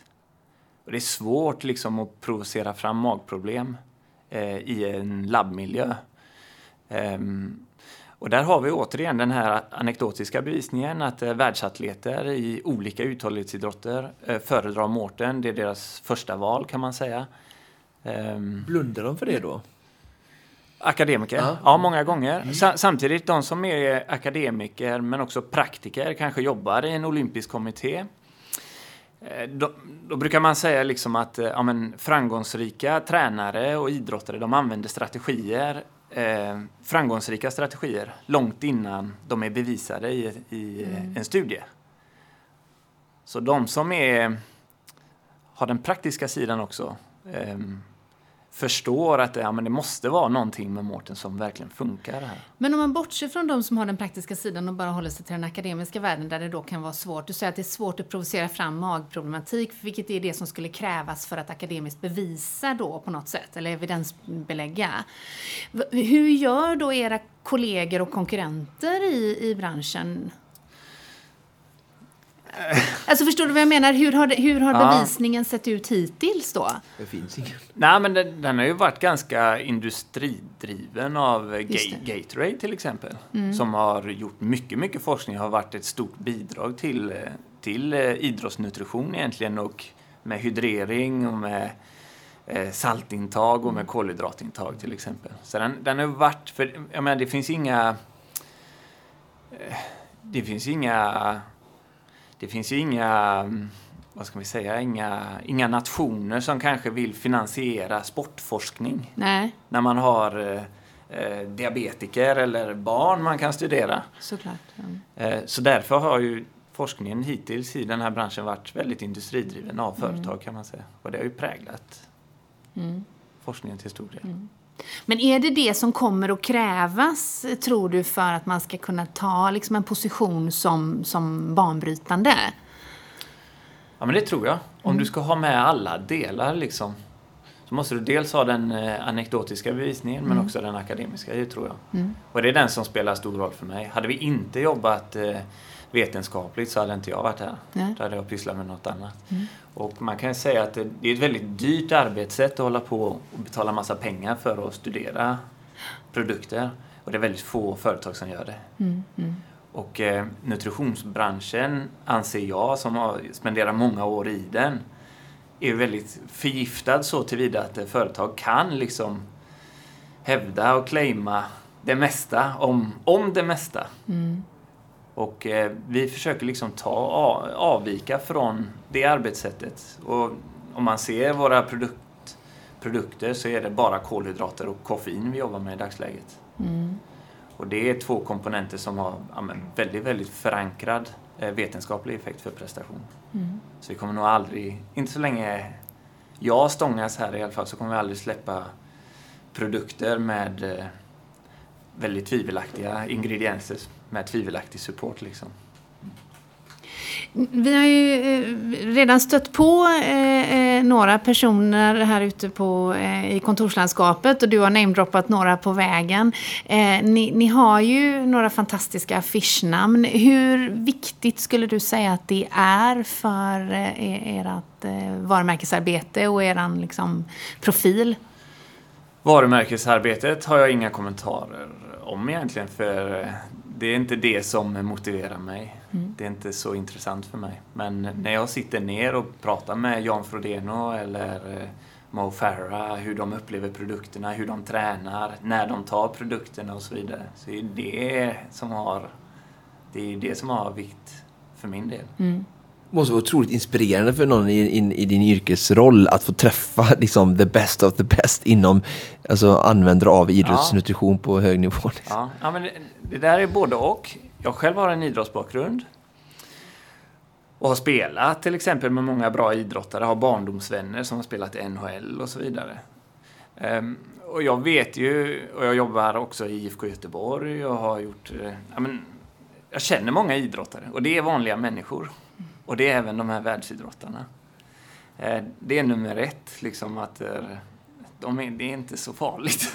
S6: Och det är svårt liksom att provocera fram magproblem eh, i en labbmiljö. Um, och där har vi återigen den här anekdotiska bevisningen att eh, världsatleter i olika uthållighetsidrotter eh, föredrar Mårten. Det är deras första val kan man säga. Um,
S2: Blundar de för det då?
S6: Akademiker?
S2: Ja.
S6: Ja, många gånger. Sa samtidigt, de som är akademiker men också praktiker, kanske jobbar i en olympisk kommitté. eh, Då, då brukar man säga liksom att eh, ja, men, framgångsrika tränare och idrottare de använder strategier eh, framgångsrika strategier långt innan de är bevisade i, i eh, en studie. Så de som är, har den praktiska sidan också eh, förstår att ja, men det måste vara någonting med Mårten som verkligen funkar här.
S1: Men om man bortser från de som har den praktiska sidan och bara håller sig till den akademiska världen där det då kan vara svårt. Du säger att det är svårt att provocera fram magproblematik, vilket är det som skulle krävas för att akademiskt bevisa då på något sätt, eller evidensbelägga. Hur gör då era kollegor och konkurrenter i, i branschen [laughs] Alltså förstår du vad jag menar? Hur har, det, hur har ja. bevisningen sett ut hittills då?
S2: Det finns ingen.
S6: Nej, men den, den har ju varit ganska industridriven av Ga Gatorade till exempel. Mm. Som har gjort mycket, mycket forskning har varit ett stort bidrag till, till eh, idrottsnutrition egentligen och med hydrering och med eh, saltintag och med kolhydratintag till exempel. Så den, den har varit, för jag menar det finns inga eh, det finns inga det finns ju inga, vad ska vi säga, inga, inga nationer som kanske vill finansiera sportforskning.
S1: Nej.
S6: När man har eh, eh diabetiker eller barn man kan studera.
S1: Såklart.
S6: Ja. Eh, så därför har ju forskningen hittills i den här branschen varit väldigt industridriven av mm. företag kan man säga. Och det har ju präglat mm. forskningen till stor del. Mm.
S1: Men är det det som kommer att krävas, tror du, för att man ska kunna ta liksom, en position som, som banbrytande?
S6: Ja, men det tror jag. Om mm. du ska ha med alla delar liksom, så måste du dels ha den eh, anekdotiska bevisningen mm. men också den akademiska, det tror jag. Mm. Och det är den som spelar stor roll för mig. Hade vi inte jobbat eh, vetenskapligt så hade inte jag varit här. Nej. Då hade jag pysslat med något annat. Mm. Och man kan säga att det är ett väldigt dyrt arbetssätt att hålla på och betala massa pengar för att studera produkter. Och det är väldigt få företag som gör det. Mm. Mm. Och eh, nutritionsbranschen anser jag, som har spenderat många år i den, är väldigt förgiftad så tillvida att företag kan liksom hävda och claima det mesta om, om det mesta. Mm. Och eh, vi försöker liksom ta, avvika från det arbetssättet. Och om man ser våra produkt, produkter så är det bara kolhydrater och koffein vi jobbar med i dagsläget. Mm. Och det är två komponenter som har ja, väldigt, väldigt förankrad eh, vetenskaplig effekt för prestation. Mm. Så vi kommer nog aldrig, inte så länge jag stångas här i alla fall, så kommer vi aldrig släppa produkter med eh, väldigt tvivelaktiga ingredienser med tvivelaktig support. Liksom.
S1: Vi har ju eh, redan stött på eh, eh, några personer här ute på, i kontorslandskapet och du har namedroppat några på vägen. Ni, ni, har ju några fantastiska affischnamn. Hur viktigt skulle du säga att det är för ert varumärkesarbete och er liksom, profil?
S6: Varumärkesarbetet har jag inga kommentarer om egentligen för det är inte det som motiverar mig. Mm. Det är inte så intressant för mig. Men när jag sitter ner och pratar med Jan Frodeno eller eh, Mo Farah, hur de upplever produkterna, hur de tränar, när de tar produkterna och så vidare. Så är det som har, det är det som har vikt för min del. Mm
S2: måste vara otroligt inspirerande för någon i, in, i din yrkesroll att få träffa liksom the best of the best inom alltså användare av idrottsnutrition ja. på hög nivå. Liksom.
S6: Ja. ja, men det, det, där är både och. Jag själv har en idrottsbakgrund och har spelat till exempel med många bra idrottare, har barndomsvänner som har spelat i NHL och så vidare. Um, och jag vet ju, och jag jobbar också i IFK Göteborg och har gjort, uh, ja, men, jag känner många idrottare och det är vanliga människor. Och det är även de här världsidrottarna. Eh, det är nummer ett, liksom att eh, de är, det är inte så farligt. [laughs]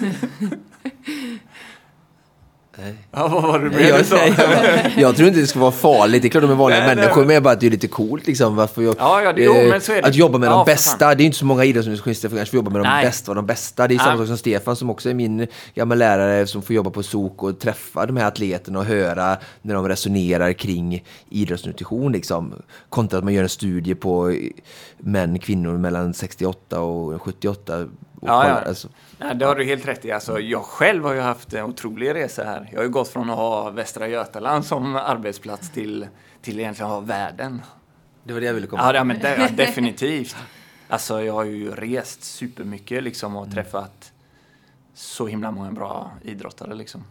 S2: Nej. Ja, vad var det jag, jag, jag, tror inte det ska vara farligt. Det är klart de är vanliga nej, människor, men bara att det är lite coolt. Liksom, varför jag,
S6: ja, ja, det, jo, men så är det.
S2: Att jobba med ja, de bästa. Det är inte så många idrottsjournalister som får jobba med nej. de bästa och de bästa. Det är samma sak som Stefan som också är min gamla lärare som får jobba på SOK och träffa de här atleterna och höra när de resonerar kring idrottsnutrition. Liksom. Kontra att man gör en studie på män, kvinnor mellan 68 och 78
S6: ja, ja. Alltså. ja, det har du helt rätt i. Alltså, jag själv har ju haft en otrolig resa här. Jag har ju gått från att ha Västra Götaland som arbetsplats till, till egentligen ha världen.
S2: Det var det jag ville komma
S6: Ja, ja men det, ja, definitivt. Alltså jag har ju rest supermycket liksom och mm. träffat så himla många bra idrottare liksom.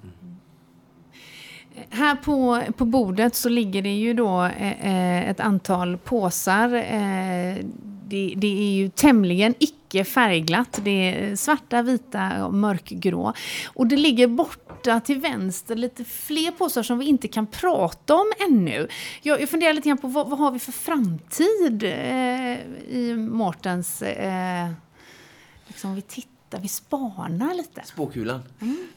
S3: Här på, på bordet så ligger det ju då eh, eh ett antal påsar. Eh, det, det, är ju tämligen icke färgglatt. Det är svarta, vita och mörkgrå. Och det ligger borta till vänster lite fler påsar som vi inte kan prata om ännu. Jag, jag funderar lite grann på vad, vad har vi för framtid eh, i Mårtens... Eh, liksom vi tittar, vi spanar lite.
S2: Spåkulan.
S3: Mm.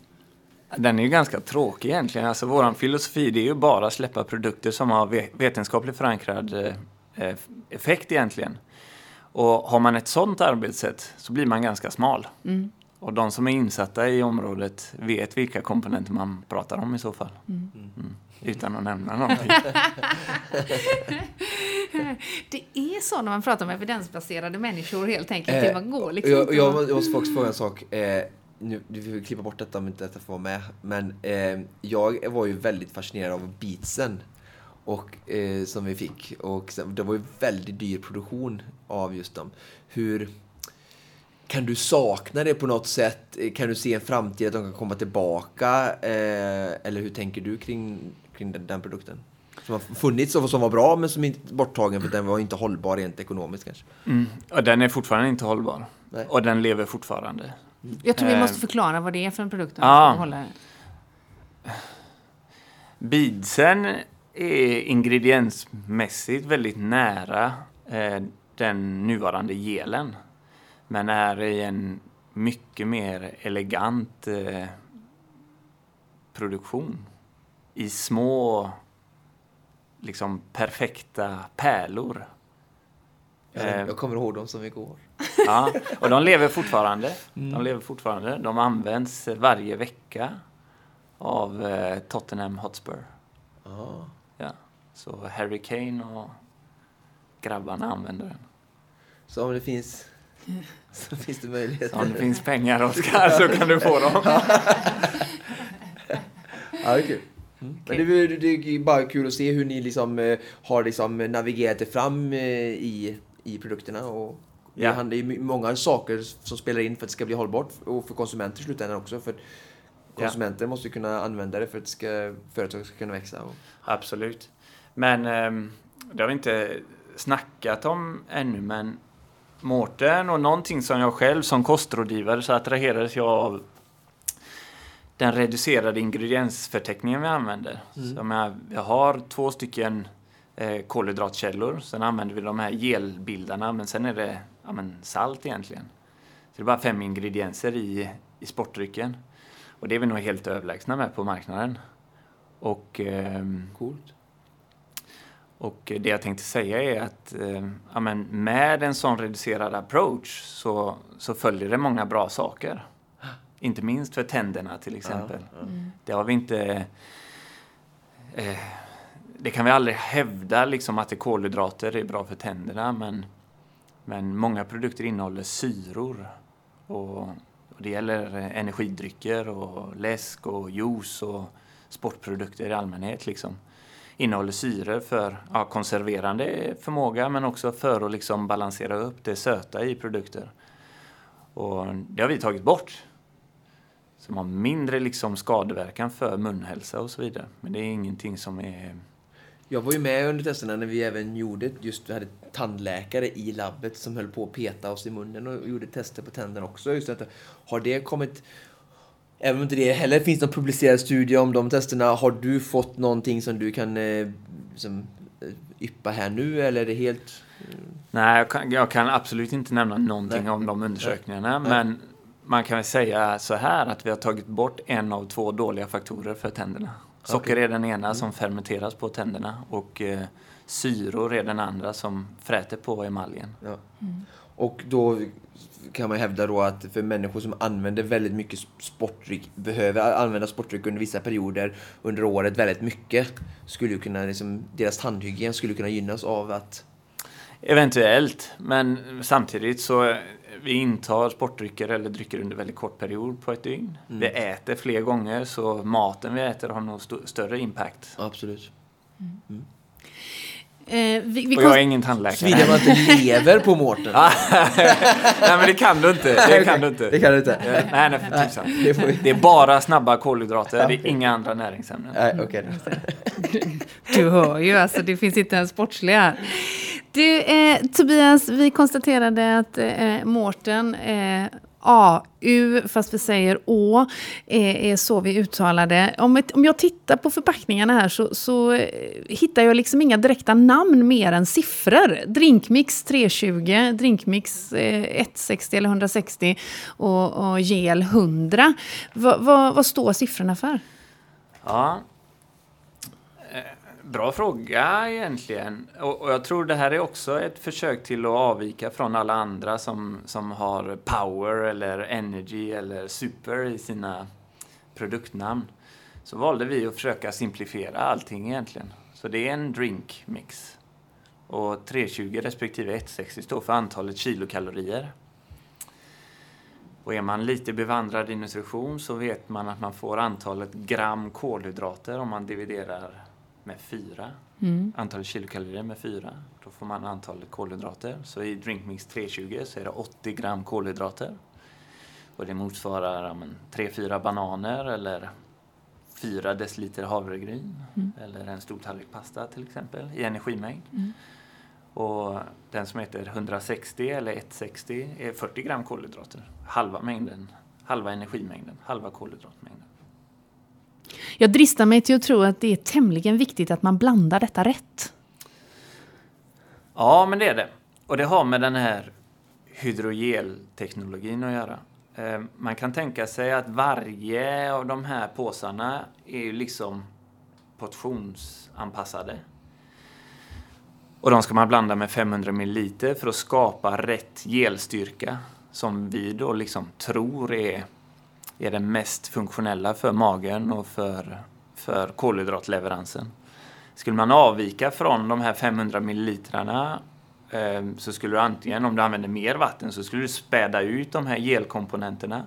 S6: Den är ju ganska tråkig egentligen. Alltså våran filosofi det är ju bara att släppa produkter som har vetenskapligt förankrad eh, effekt egentligen. Och har man ett sånt arbetssätt så blir man ganska smal. Mm. Och de som är insatta i området vet vilka komponenter man pratar om i så fall. Mm. Mm. Utan att nämna någonting. [laughs] [laughs]
S3: det är så när man pratar med evidensbaserade människor helt enkelt. Eh, det går liksom
S2: jag, jag, jag måste faktiskt fråga en sak. Eh, nu, du får klippa bort detta om inte detta får vara med. Men eh, jag var ju väldigt fascinerad av beatsen och, eh, som vi fick. Och det var ju väldigt dyr produktion av just dem. Hur kan du sakna det på något sätt? Kan du se en framtid att de kan komma tillbaka? Eh, eller hur tänker du kring, kring den, den, produkten? Som har funnits och som var bra men som inte borttagen för den var inte hållbar rent ekonomiskt kanske.
S6: Mm. Och den är fortfarande inte hållbar. Nej. Och den lever fortfarande.
S3: Jag tror vi måste eh. förklara vad det är för en produkt.
S6: Ja. Beadsen är ingrediensmässigt väldigt nära eh, den nuvarande gelen. Men är i en mycket mer elegant eh, produktion. I små, liksom perfekta pärlor.
S2: Jag, eh, jag kommer ihåg dem som igår. [laughs]
S6: Ja, och de lever fortfarande. De mm. lever fortfarande. De används varje vecka av eh, Tottenham Hotspur.
S2: Aha.
S6: Så Harry Kane och grabbarna använder den.
S2: Så om det finns så finns det möjlighet.
S6: Om det finns pengar, Oskar, så kan du få dem.
S2: ja, det är kul. Mm. Men det, det, det, är bara kul att se hur ni liksom, eh, har liksom navigerat er fram eh, i, i produkterna. Och det ja. handlar ju många saker som spelar in för att det ska bli hållbart och för konsumenter i slutändan också. För konsumenter ja. måste kunna använda det för att ska, företaget ska kunna växa. Och...
S6: Absolut. Men eh, det har vi inte snackat om ännu, men Mårten och någonting som jag själv som kostrådgivare så attraherades jag av den reducerade ingrediensförteckningen vi använder. Mm. Jag, jag har två stycken eh, kolhydratkällor. Sen använder vi de här gelbildarna, men sen är det ja, men salt egentligen. Så det är bara fem ingredienser i, i sportdrycken. Och det är vi nog helt överlägsna med på marknaden. Och, eh,
S2: Coolt.
S6: Och det jag tänkte säga är att eh, ja, men med en sån reducerad approach så, så följer det många bra saker. Inte minst för tänderna till exempel. Mm. Det har vi inte... Eh, det kan vi aldrig hävda liksom att det kolhydrater är bra för tänderna men, men många produkter innehåller syror. Och, och det gäller energidrycker och läsk och juice och sportprodukter i allmänhet. Liksom innehåller syre för ja, konserverande förmåga men också för att liksom balansera upp det söta i produkter. Och det har vi tagit bort. Som har mindre liksom skadeverkan för munhälsa och så vidare. Men det är ingenting som är...
S2: Jag var ju med under testerna när vi även gjorde just, vi hade tandläkare i labbet som höll på att peta oss i munnen och gjorde tester på tänderna också. Just att, har det kommit Även om inte det heller finns någon publicerad studie om de testerna, har du fått någonting som du kan eh, som, eh, yppa här nu eller är det helt...
S6: Nej, jag kan, jag kan absolut inte nämna någonting Nej. om de undersökningarna, Nej. men man kan väl säga så här att vi har tagit bort en av två dåliga faktorer för tänderna. Socker okay. är den ena mm. som fermenteras på tänderna och eh, syror är den andra som fräter på emaljen.
S2: Ja. Mm. Och då kan man hävda då att för människor som använder väldigt mycket sportdryck, behöver använda sportdryck under vissa perioder under året väldigt mycket, skulle kunna, liksom, deras tandhygien skulle kunna gynnas av att
S6: Eventuellt, men samtidigt så vi intar sportdrycker eller drycker under väldigt kort period på ett dygn. Mm. Vi äter fler gånger så maten vi äter har nog st större impact.
S2: Absolut. Mm.
S3: Mm.
S1: Vi, vi
S6: Och jag är ingen tandläkare.
S2: Svider man inte lever på Mårten? [laughs]
S6: nej men det kan du inte. Det kan du inte.
S2: Det kan du inte.
S6: Eh, Nej, nej för tusan.
S2: Det
S6: är bara snabba kolhydrater, det är inga andra näringsämnen.
S2: Nej, okej. [laughs]
S3: Du hör ju, alltså det finns inte en sportslig här. Du, eh, Tobias, vi konstaterade att eh, Mårten eh, AU, fast vi säger Å, är, är så vi uttalar det. Om, ett, om jag tittar på förpackningarna här så, så eh, hittar jag liksom inga direkta namn mer än siffror. Drinkmix 320, Drinkmix eh, 160 eller 160 och, och gel 100. Va, va, vad står siffrorna för?
S6: Ja. Bra fråga egentligen. Och, och jag tror det här är också ett försök till att avvika från alla andra som, som har power eller energy eller super i sina produktnamn. Så valde vi att försöka simplifiera allting egentligen. Så det är en drink mix. Och 320 respektive 160 står för antalet kilokalorier. Och är man lite bevandrad i nutrition så vet man att man får antalet gram kolhydrater om man dividerar med fyra. Antalet kilokalorier med fyra. Då får man antalet kolhydrater. Så i Drinkmix 320 så är det 80 gram kolhydrater. Och det motsvarar men, 3-4 bananer eller 4 deciliter havregryn. Eller en stor tallrik pasta till exempel i energimängd. Och den som heter 160 eller 160 är 40 gram kolhydrater. Halva mängden, halva energimängden, halva kolhydratmängden.
S1: Jag dristar mig till att tro att det är tämligen viktigt att man blandar detta rätt.
S6: Ja, men det är det. Och det har med den här hydrogelteknologin att göra. Eh, man kan tänka sig att varje av de här påsarna är ju liksom portionsanpassade. Och de ska man blanda med 500 ml för att skapa rätt gelstyrka som vi då liksom tror är, är den mest funktionella för magen och för, för kolhydratleveransen. Skulle man avvika från de här 500 millilitrarna eh, så skulle du antingen, om du använder mer vatten, så skulle du späda ut de här gelkomponenterna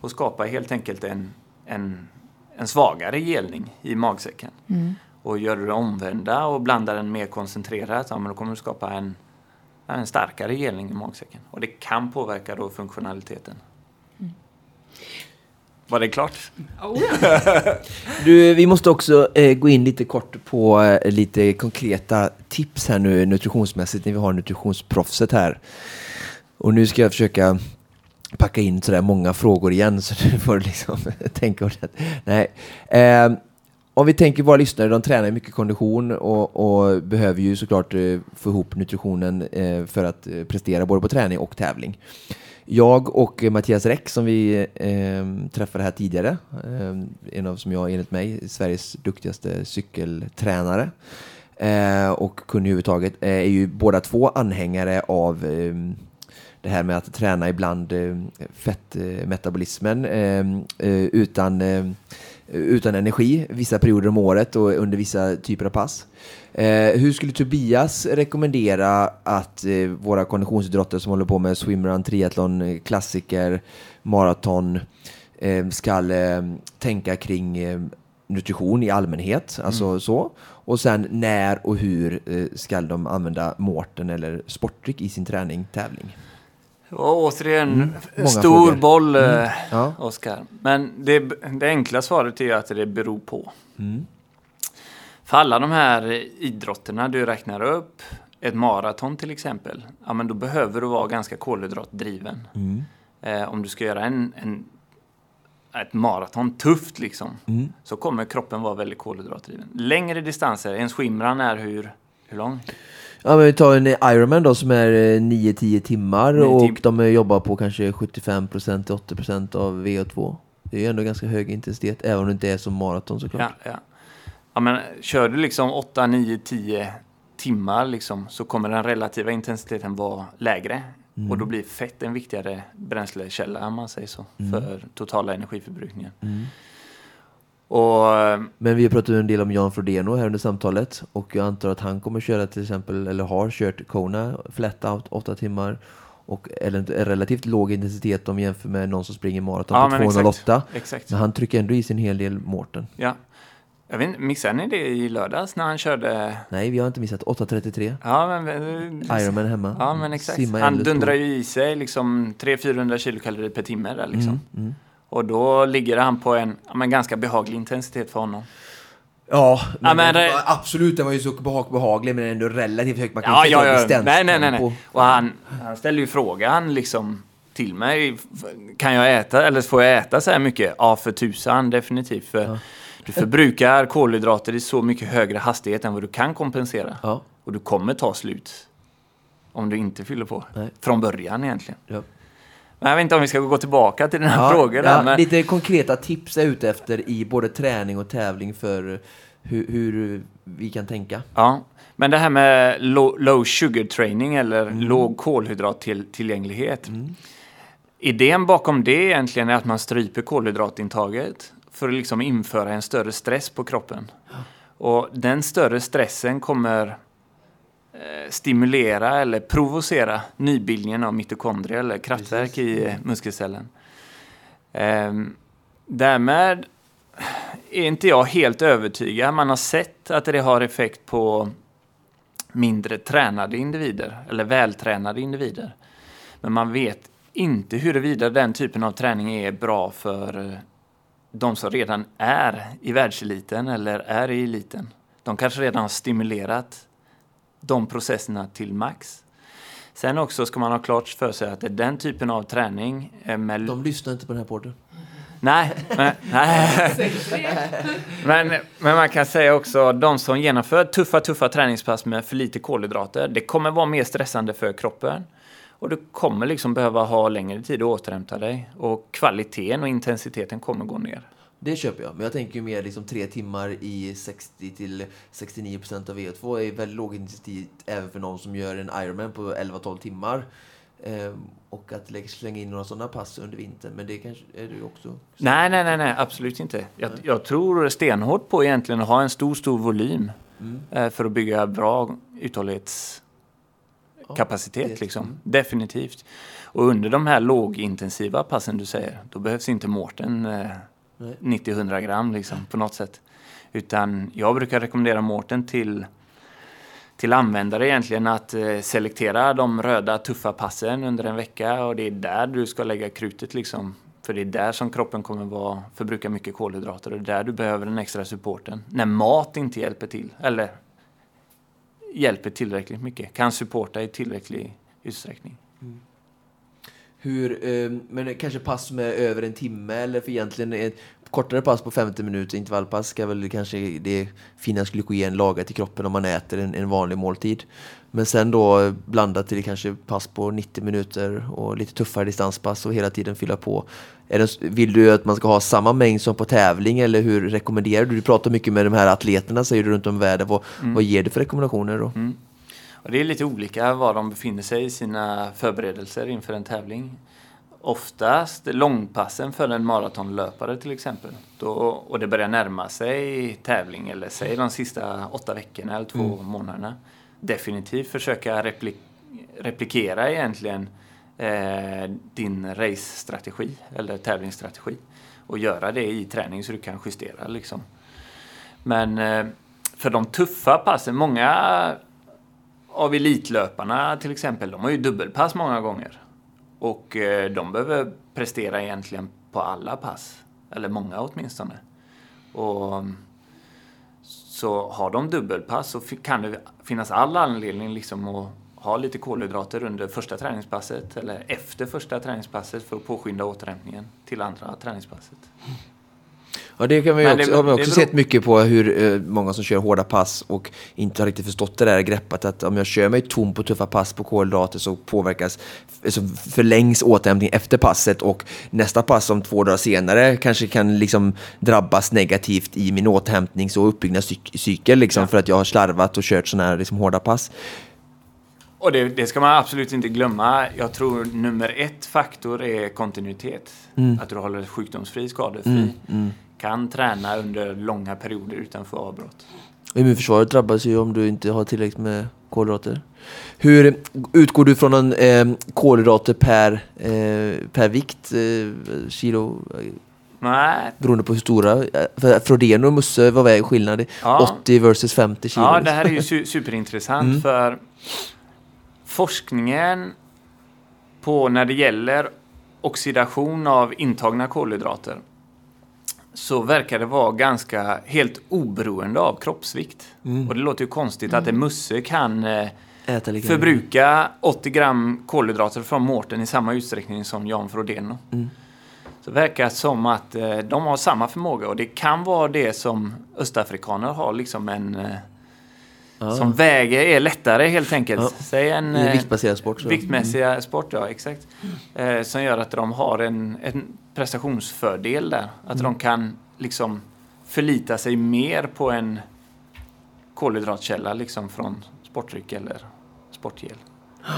S6: och skapa helt enkelt en, en, en svagare gelning i magsäcken. Och gör du det omvända och blandar den mer koncentrerat, ja, men då kommer du skapa en, en starkare gelning i magsäcken. Och det kan påverka då funktionaliteten. Var det klart? [laughs]
S2: Du, vi måste också eh, gå in lite kort på eh, lite konkreta tips här nu nutritionsmässigt när vi har nutritionsproffset här. Och nu ska jag försöka packa in sådär många frågor igen så du [laughs] får liksom [laughs] tänka ordentligt. Nej. Eh, om vi tänker våra lyssnare, de tränar mycket kondition och, och behöver ju såklart eh, få ihop nutritionen eh, för att eh, prestera både på träning och tävling. Jag och Mattias Räck som vi eh, träffade här tidigare, eh, en av, som jag enligt mig, Sveriges duktigaste cykeltränare eh, och kunnig överhuvudtaget, eh, är ju båda två anhängare av eh, det här med att träna ibland eh, fettmetabolismen ehm, eh, utan, ehm, utan energi vissa perioder om året och under vissa typer av pass. Eh, hur skulle Tobias rekommendera att eh, våra konditionsidrottare som håller på med swimrun, triathlon, eh, klassiker, maraton eh, ska eh, tänka kring eh, nutrition i allmänhet, alltså så. Och sen när och hur eh, ska de använda Mårten eller sportdryck i sin träning, tävling?
S6: Och återigen,
S2: Mm,
S6: stor
S2: frågor. Mm.
S6: boll, eh,
S2: Ja.
S6: Oskar. Men det, det enkla svaret är att det beror på.
S2: Mm.
S6: För alla de här idrotterna du räknar upp, ett maraton till exempel, ja men då behöver du vara ganska kolhydratdriven.
S2: Mm.
S6: Eh, om du ska göra en, en, ett maraton tufft liksom,
S2: Mm.
S6: så kommer kroppen vara väldigt kolhydratdriven. Längre distanser, en swimrun är hur, hur lång?
S2: Ja men vi tar en Ironman då som är eh, 9-10 timmar
S6: 9-10
S2: och de eh, jobbar på kanske 75%-80% av VO2. Det är ju ändå ganska hög intensitet även om det inte är som maraton såklart.
S6: Ja, ja. Ja men kör du liksom 8, 9, 10 timmar liksom, så kommer den relativa intensiteten vara lägre.
S2: Mm.
S6: Och då blir fett en viktigare bränslekälla om man säger så, för totala energiförbrukningen.
S2: Mm.
S6: Och
S2: Men vi har pratat en del om Jan Frodeno här under samtalet och jag antar att han kommer köra till exempel, eller har kört Kona flat out 8 timmar och eller relativt låg intensitet om jämför med någon som springer maraton
S6: Ja,
S2: på
S6: men
S2: 208.
S6: exakt. exakt.
S2: Men han trycker ändå i sin hel del Mårten.
S6: Ja. Jag vet inte, missade ni det i lördags när han körde?
S2: Nej, vi har inte missat 8.33.
S6: Ja, men...
S2: Ironman hemma.
S6: Ja, men exakt.
S2: Simma
S6: Han dundrar ju i sig liksom 300-400 kilokalorier per timme där liksom.
S2: Mm, mm.
S6: Och då ligger han på en ja, men ganska behaglig intensitet för honom.
S2: Ja, men,
S6: Ja, men det-
S2: absolut, den var ju så behag, behaglig men ändå relativt hög. Man kan
S6: Ja, ja, ja.
S2: distans-
S6: Nej, nej, nej, nej. Och han, han ställer ju frågan liksom till mig. Kan jag äta, eller får jag äta så här mycket? Ja, för tusan, definitivt. För du förbrukar kolhydrater i så mycket högre hastighet än vad du kan kompensera.
S2: Ja,
S6: Och du kommer ta slut. Om du inte fyller på.
S2: Nej.
S6: Från början egentligen.
S2: ja.
S6: Men jag vet inte om vi ska gå tillbaka till den här
S2: ja,
S6: frågan.
S2: ja,
S6: men...
S2: Lite konkreta tips är ute efter i både träning och tävling för hur, hur vi kan tänka.
S6: Ja, men det här med low, low sugar training eller
S2: Mm.
S6: låg kolhydrattillgänglighet. Idén bakom det egentligen är att man stryper kolhydratintaget för att liksom införa en större stress på kroppen. Och den större stressen kommer eh, stimulera eller provocera nybildningen av mitokondrier eller kraftverk i eh, muskelcellen. Ehm, därmed är inte jag helt övertygad. Man har sett att det har effekt på mindre tränade individer eller vältränade individer. Men man vet inte huruvida den typen av träning är bra för eh, de som redan är i världseliten eller är i eliten. De kanske redan har stimulerat de processerna till max. Sen också ska man ha klart för sig att det är den typen av träning eh, med
S2: De lyssnar inte på den här podden.
S6: Nej, men, [laughs] nej. men, men man kan säga också de som genomför tuffa, tuffa träningspass med för lite kolhydrater, det kommer vara mer stressande för kroppen. Och du kommer liksom behöva ha längre tid att återhämta dig. Och kvaliteten och intensiteten kommer gå ner.
S2: Det köper jag, men jag tänker ju mer liksom tre timmar i 60 till 69% av VO2 är väldigt låg intensitet även för någon som gör en Ironman på 11-12 timmar. Ehm, och att lägga- slänga in några sådana pass under vintern, men det kanske är ju också.
S6: Nej, nej, nej, nej absolut inte. Jag, jag tror stenhårt på egentligen att ha en stor, stor volym
S2: Mm.
S6: eh, för att bygga bra uthållighetskapacitet.
S2: det-
S6: liksom. Definitivt. Och under de här lågintensiva passen du säger, då behövs inte Mårten eh,
S2: Nej.
S6: 90-100 gram liksom, på något sätt. Utan jag brukar rekommendera Mårten till, till användare egentligen att eh, selektera de röda tuffa passen under en vecka och det är där du ska lägga krutet liksom. För det är där som kroppen kommer vara, förbruka mycket kolhydrater och det är där du behöver den extra supporten. När mat inte hjälper till, eller hjälper tillräckligt mycket, kan supporta i tillräcklig utsträckning. Mm.
S2: Hur, eh, men kanske pass med över en timme eller för egentligen ett kortare pass på 50 minuter, intervallpass, ska väl kanske det finnas glykogen lagrat i kroppen om man äter en, en vanlig måltid. Men sen då blanda till kanske pass på 90 minuter och lite tuffare distanspass och hela tiden fylla på. Det, vill du att man ska ha samma mängd som på tävling eller hur rekommenderar du? Du pratar mycket med de här atleterna säger du runt om i världen. Vad, vad ger du för rekommendationer då?
S6: Mm. Och det är lite olika var de befinner sig i sina förberedelser inför en tävling. Oftast långpassen för en maratonlöpare till exempel. Då, och det börjar närma sig tävling eller säg de sista åtta veckorna eller två månaderna. Definitivt försöka repli replikera egentligen eh, din race-strategi eller tävlingsstrategi. Och göra det i träning så du kan justera liksom. Men eh, för de tuffa passen, många av elitlöparna till exempel, de har ju dubbelpass många gånger. Och eh, de behöver prestera egentligen på alla pass. Eller många åtminstone. Och så har de dubbelpass så kan du finnas all anledning liksom att ha lite kolhydrater under första träningspasset eller efter första träningspasset för att påskynda återhämtningen till andra träningspasset.
S2: Ja, det kan vi
S6: Men det
S2: också,
S6: beror-
S2: har vi
S6: det
S2: också
S6: beror-
S2: sett mycket på hur eh, många som kör hårda pass och inte har riktigt förstått det där greppet att om jag kör mig tom på tuffa pass på kolhydrater så påverkas, så förlängs återhämtning efter passet och nästa pass om två dagar senare kanske kan liksom drabbas negativt i min återhämtnings och uppbyggnadscykel liksom för att jag har slarvat och kört sådana här liksom hårda pass.
S6: Och det, det ska man absolut inte glömma. Jag tror nummer ett faktor är kontinuitet. Att du håller sjukdomsfri, skadefri. Kan träna under långa perioder utan för avbrott.
S2: Immunförsvaret drabbas ju om du inte har tillräckligt med kolhydrater. Hur utgår du från en eh, kolhydrater per, eh, per vikt, eh, kilo?
S6: Nej,
S2: Beroende på hur stora. eh, Frodeno och Musse, vad är skillnaden?
S6: Ja.
S2: 80 versus 50 kilo.
S6: Ja, det här är ju su- superintressant
S2: Mm.
S6: för forskningen på när det gäller oxidation av intagna kolhydrater så verkar det vara ganska helt oberoende av kroppsvikt.
S2: Mm.
S6: Och det låter ju konstigt att en musse kan eh, förbruka 80 gram kolhydrater från Mårten i samma utsträckning som Jan Frodeno.
S2: Mm.
S6: Så det verkar som att eh, de har samma förmåga och det kan vara det som östafrikaner har, liksom en eh,
S2: Ja.
S6: som väger, är lättare helt enkelt.
S2: Ja.
S6: Säg en eh,
S2: viktbaserad sport. Så.
S6: viktmässiga sport, ja exakt. Eh, som gör att de har en, en prestationsfördel där. Att
S2: Mm.
S6: de kan liksom förlita sig mer på en kolhydratkälla liksom från sportdryck eller sportgel. [gasps]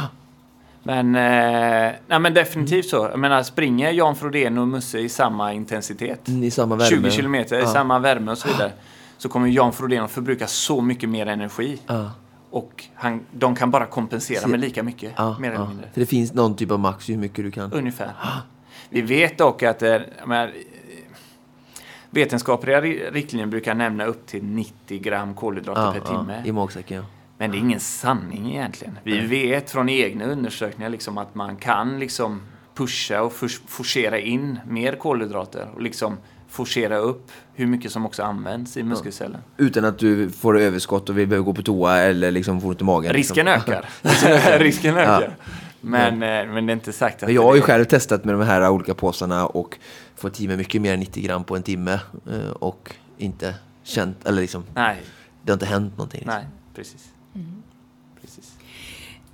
S6: Men, eh, nej, men definitivt så. Jag menar, springer Jan Frodeno och Musse i samma intensitet,
S2: Mm, I samma värme.
S6: 20 kilometer i
S2: Ja.
S6: samma värme och så vidare, [gasps] så kommer Jan Frodeno förbruka så mycket mer energi.
S2: Ja.
S6: Och han, de kan bara kompensera
S2: Se-
S6: med lika mycket,
S2: Ja,
S6: mer eller mindre.
S2: För det finns någon typ av max hur mycket du kan.
S6: Ungefär. [gasps] Vi vet dock att jag menar, eh, vetenskapliga ri- riktlinjer brukar nämna upp till 90 gram kolhydrater
S2: Ja,
S6: per
S2: ja,
S6: timme.
S2: I magsäcken ja.
S6: Men det är ingen sanning egentligen. Vi vet från egna undersökningar liksom att man kan liksom pusha och for- forcera in mer kolhydrater och liksom forcera upp hur mycket som också används i muskelcellen.
S2: Utan att du får överskott och vi behöver gå på toa eller liksom får ont i magen.
S6: Risken
S2: liksom.
S6: ökar. [laughs] [laughs] Risken ökar. Men, eh, men det är inte sagt att
S2: Men jag har ju själv testat med de här olika påsarna och fått i mig mycket mer än 90 gram på en timme eh, och inte känt, eller liksom,
S6: Nej,
S2: det har inte hänt någonting. Liksom.
S6: nej, precis.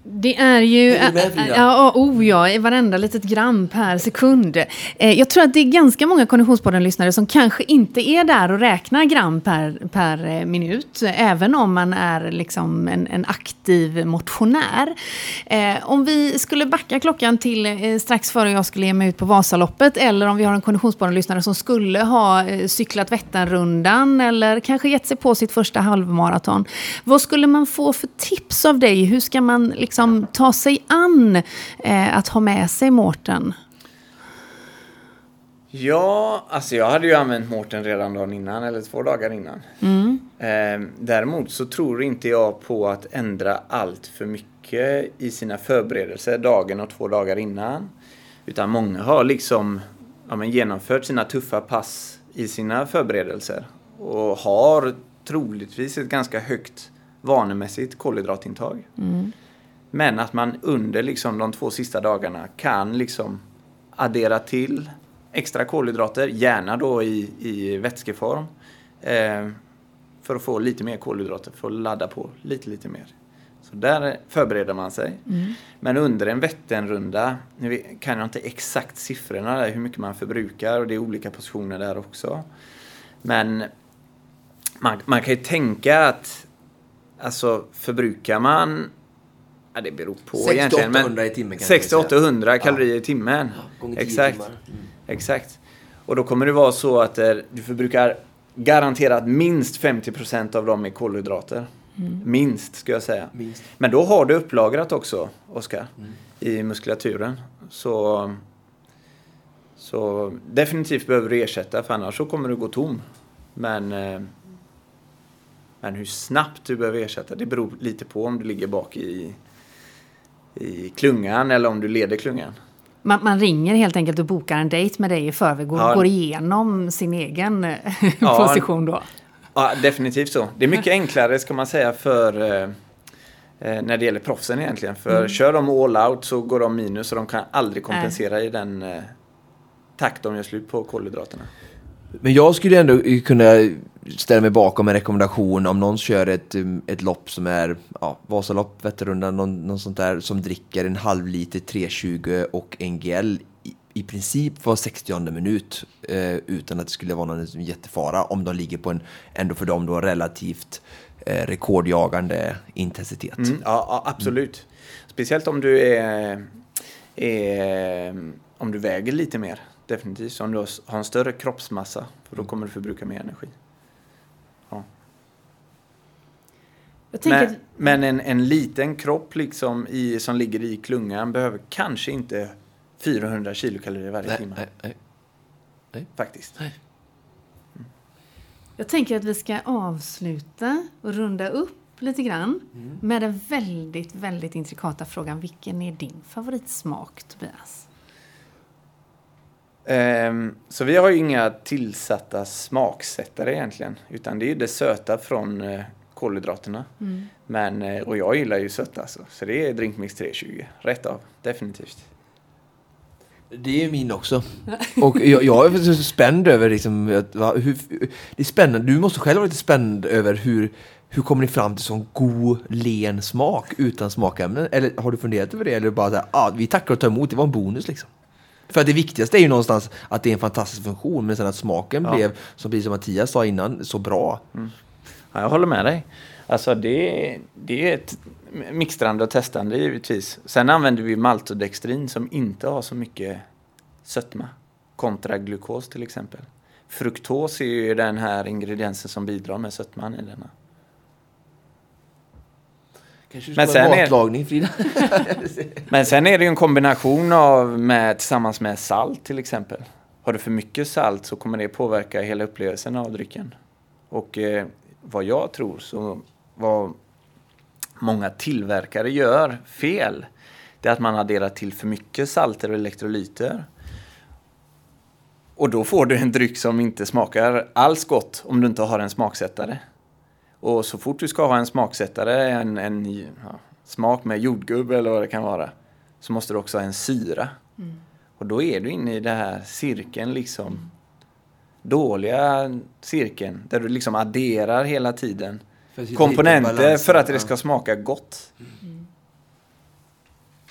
S3: Det är ju...
S2: Är med?
S3: Ja, oh ja, i varenda litet gram per sekund. Eh, Jag tror att det är ganska många Konditionspodden-lyssnare som kanske inte är där och räknar gram per, per eh, minut, även om man är liksom en, en aktiv motionär. Eh, om vi skulle backa klockan till strax före jag skulle ge mig ut på Vasaloppet, eller om vi har en Konditionspodden-lyssnare som skulle ha cyklat Vätternrundan, eller kanske gett sig på sitt första halvmaraton. Vad skulle man få för tips av dig? Hur ska man liksom ta sig an eh, att ha med sig Mårten?
S6: Ja, alltså jag hade ju använt Mårten redan dagen innan eller två dagar innan. Eh, däremot så tror inte jag på att ändra allt för mycket i sina förberedelser dagen och två dagar innan. Utan många har liksom ja, men genomfört sina tuffa pass i sina förberedelser och har troligtvis ett ganska högt vanemässigt kolhydratintag. Men att man under liksom de två sista dagarna kan liksom addera till extra kolhydrater, gärna då i, i vätskeform. Eh, för att få lite mer kolhydrater, för att ladda på lite, lite mer. Så där förbereder man sig. Men under en Vätternrunda, nu kan jag inte exakt siffrorna där, hur mycket man förbrukar och det är olika positioner där också. Men man, man kan ju tänka att alltså förbrukar man Ja, det beror på
S2: 600
S6: egentligen. Men
S2: 800 i timmen kan jag säga.
S6: 600-800 kalorier i timmen.
S2: 10
S6: Exakt.
S2: Mm.
S6: Exakt. Och då kommer det vara så att eh, du förbrukar garanterat minst 50% av dem är kolhydrater. Minst, ska jag säga.
S2: Minst.
S6: Men då har du upplagrat också, Oskar,
S2: Mm.
S6: i muskulaturen. Så, så definitivt behöver du ersätta, för annars så kommer du gå tom. Men, eh, men hur snabbt du behöver ersätta, det beror lite på om du ligger bak i, i klungan eller om du leder klungan.
S3: Man, man ringer helt enkelt och bokar en dejt med dig i förväg och
S6: Ja.
S3: går igenom sin egen eh, [laughs]
S6: Ja.
S3: position då.
S6: Ja, definitivt så. Det är mycket enklare ska man säga för eh, eh, när det gäller proffsen egentligen. För kör de all out så går de minus och de kan aldrig kompensera i den eh, takt de gör slut på kolhydraterna.
S2: Men jag skulle ändå kunna ställa mig bakom en rekommendation om någon kör ett, ett lopp som är ja, Vasalopp, Vätternrundan, någon, någon sånt där som dricker en halv liter 320 och NGL i, i princip var 60 minut eh, utan att det skulle vara någon jättefara om de ligger på en ändå för dem då relativt eh, rekordjagande intensitet.
S6: Mm, ja, absolut. Speciellt om du är, är om du väger lite mer. Definitivt. Om du har en större kroppsmassa. För då kommer du förbruka mer energi.
S3: Jag tänker,
S6: Men, men en, en liten kropp liksom i, som ligger i klungan behöver kanske inte 400 kilokalorier varje
S2: Nej,
S6: timme.
S2: nej, nej. Nej.
S6: Faktiskt.
S3: Jag tänker att vi ska avsluta och runda upp lite grann med den väldigt, väldigt intrikata frågan. Vilken är din favoritsmak, Tobias?
S6: Ehm, så vi har ju inga tillsatta smaksättare egentligen. Utan det är ju det söta från eh, kolhydraterna. Men, eh, och jag gillar ju sött alltså. Så det är Drinkmix 320. Rätt av, definitivt.
S2: Det är min också. [laughs] Och jag, jag är så spänd över liksom, hur, det är spännande. Du måste själv vara lite spänd över hur, hur kommer ni fram till sån god, len smak utan smakämnen? Eller har du funderat över det? Eller bara så här, ah, vi tackar och tar emot, det var en bonus liksom. För att det viktigaste är ju någonstans att det är en fantastisk funktion, men sen att smaken
S6: Ja.
S2: blev, som precis som Mattias sa innan, så bra.
S6: Ja, jag håller med dig. Alltså det, är- det är ett mixtrande och testande givetvis. Sen använder vi maltodextrin som inte har så mycket sötma. Kontra glukos till exempel. Fruktos är ju den här ingrediensen som bidrar med sötman i denna.
S2: Kanske
S6: Men
S2: Men
S6: sen är-
S2: matlagning Frida? [laughs]
S6: Men sen är det ju en kombination av med, tillsammans med salt till exempel. Har du för mycket salt så kommer det påverka hela upplevelsen av drycken. Och eh, vad jag tror så vad många tillverkare gör fel det är att man adderar till för mycket salter och elektrolyter. Och då får du en dryck som inte smakar alls gott om du inte har en smaksättare. Och så fort du ska ha en smaksättare, en, en ja, smak med jordgubb eller vad det kan vara, så måste du också ha en syra. Och då är du inne i den här cirkeln liksom. Dåliga cirkeln, där du liksom adderar hela tiden
S2: För
S6: komponenter för att det ska smaka gott.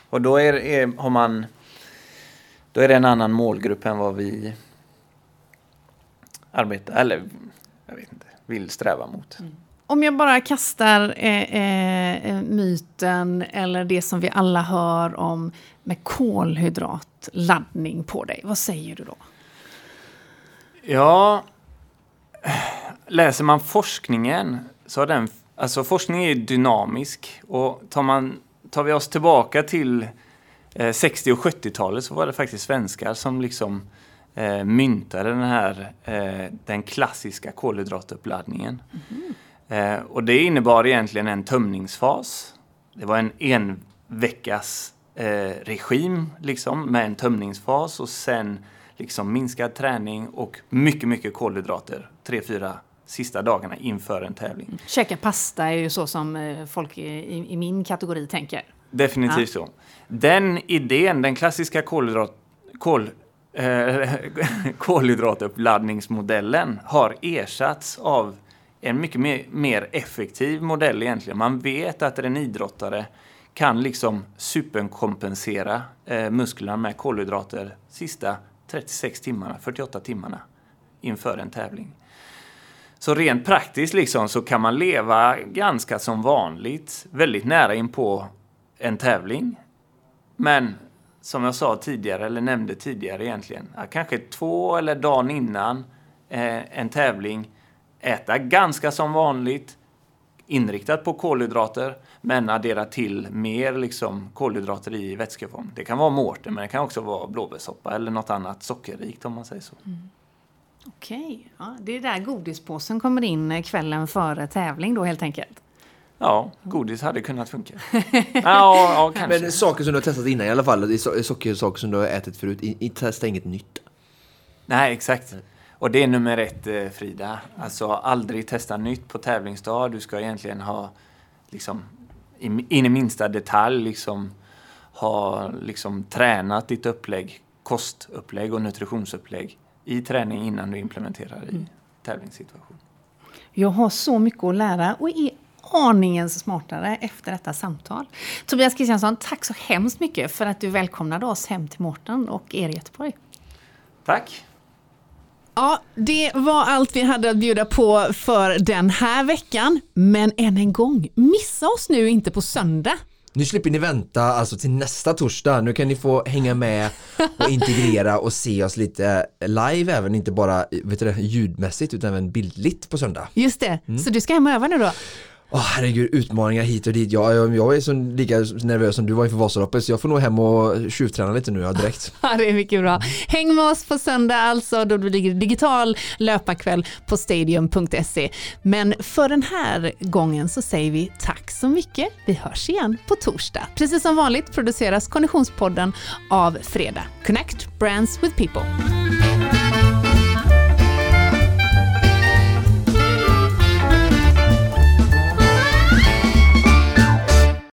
S6: Och då är, är, har man, då är det en annan målgrupp än vad vi arbetar, eller jag vet inte, vill sträva mot.
S3: Om jag bara kastar eh, eh, myten eller det som vi alla hör om med kolhydratladdning på dig, vad säger du då?
S6: Ja, läser man forskningen så har den, alltså forskning är dynamisk och tar, man, tar vi oss tillbaka till eh, 60 och 70-talet så var det faktiskt svenskar som liksom eh, myntade den här, eh, den klassiska kolhydratuppladdningen. Eh, och det innebar egentligen en tömningsfas. Det var en enveckas eh, regim liksom med en tömningsfas och sen liksom minskad träning och mycket, mycket kolhydrater tre, fyra sista dagarna inför en tävling.
S3: Käka pasta är ju så som eh, folk i, i, min kategori tänker.
S6: Definitivt så. Den idén, den klassiska kolhydrat, kol, eh, [laughs] kolhydratuppladdningsmodellen har ersatts av en mycket mer, mer effektiv modell egentligen. Man vet att en idrottare kan liksom superkompensera eh, musklerna med kolhydrater sista 36 timmarna, 48 timmarna inför en tävling. Så rent praktiskt liksom så kan man leva ganska som vanligt, väldigt nära in på en tävling. Men som jag sa tidigare, eller nämnde tidigare egentligen, kanske två eller dagen innan eh, en tävling äta ganska som vanligt, inriktat på kolhydrater, men addera till mer liksom kolhydrater i vätskeform. Det kan vara mårten, men det kan också vara blåbärssoppa eller något annat sockerrikt om man säger så.
S3: Okej, ja, det är där godispåsen kommer in eh, kvällen före tävling då helt enkelt.
S6: Ja, godis hade kunnat funka. [laughs] ja, ja, kanske.
S2: Men saker som du har testat innan i alla fall, socker saker som du har ätit förut, testa inget nytt.
S6: Nej, exakt. Och det är nummer ett, eh, Frida. Alltså aldrig testa nytt på tävlingsdag. Du ska egentligen ha, liksom, in i minsta detalj, liksom, ha liksom, tränat ditt upplägg, kostupplägg och nutritionsupplägg i träning innan du implementerar i tävlingssituation.
S3: Jag har så mycket att lära och är aningen smartare efter detta samtal. Tobias Kristiansson, tack så hemskt mycket för att du välkomnade oss hem till Mårten och er i Göteborg.
S6: Tack!
S1: Ja, det var allt vi hade att bjuda på för den här veckan. Men än en gång, missa oss nu inte på söndag.
S2: Nu slipper ni vänta alltså till nästa torsdag. Nu kan ni få hänga med och integrera och se oss lite live även, inte bara vet du, ljudmässigt utan även bildligt på söndag.
S1: Just det, så du ska hem och öva nu då?
S2: Åh herregud, utmaningar hit och dit. Jag, jag, jag är så lika nervös som du var inför Vasaloppet så jag får nog hem och tjuvträna lite nu ja, direkt. [laughs]
S1: Ja, det är mycket bra. Häng med oss på söndag alltså då det blir digital löparkväll på stadium.se. Men för den här gången så säger vi tack så mycket. Vi hörs igen på torsdag. Precis som vanligt produceras Konditionspodden av Fredag. Connect Brands with People.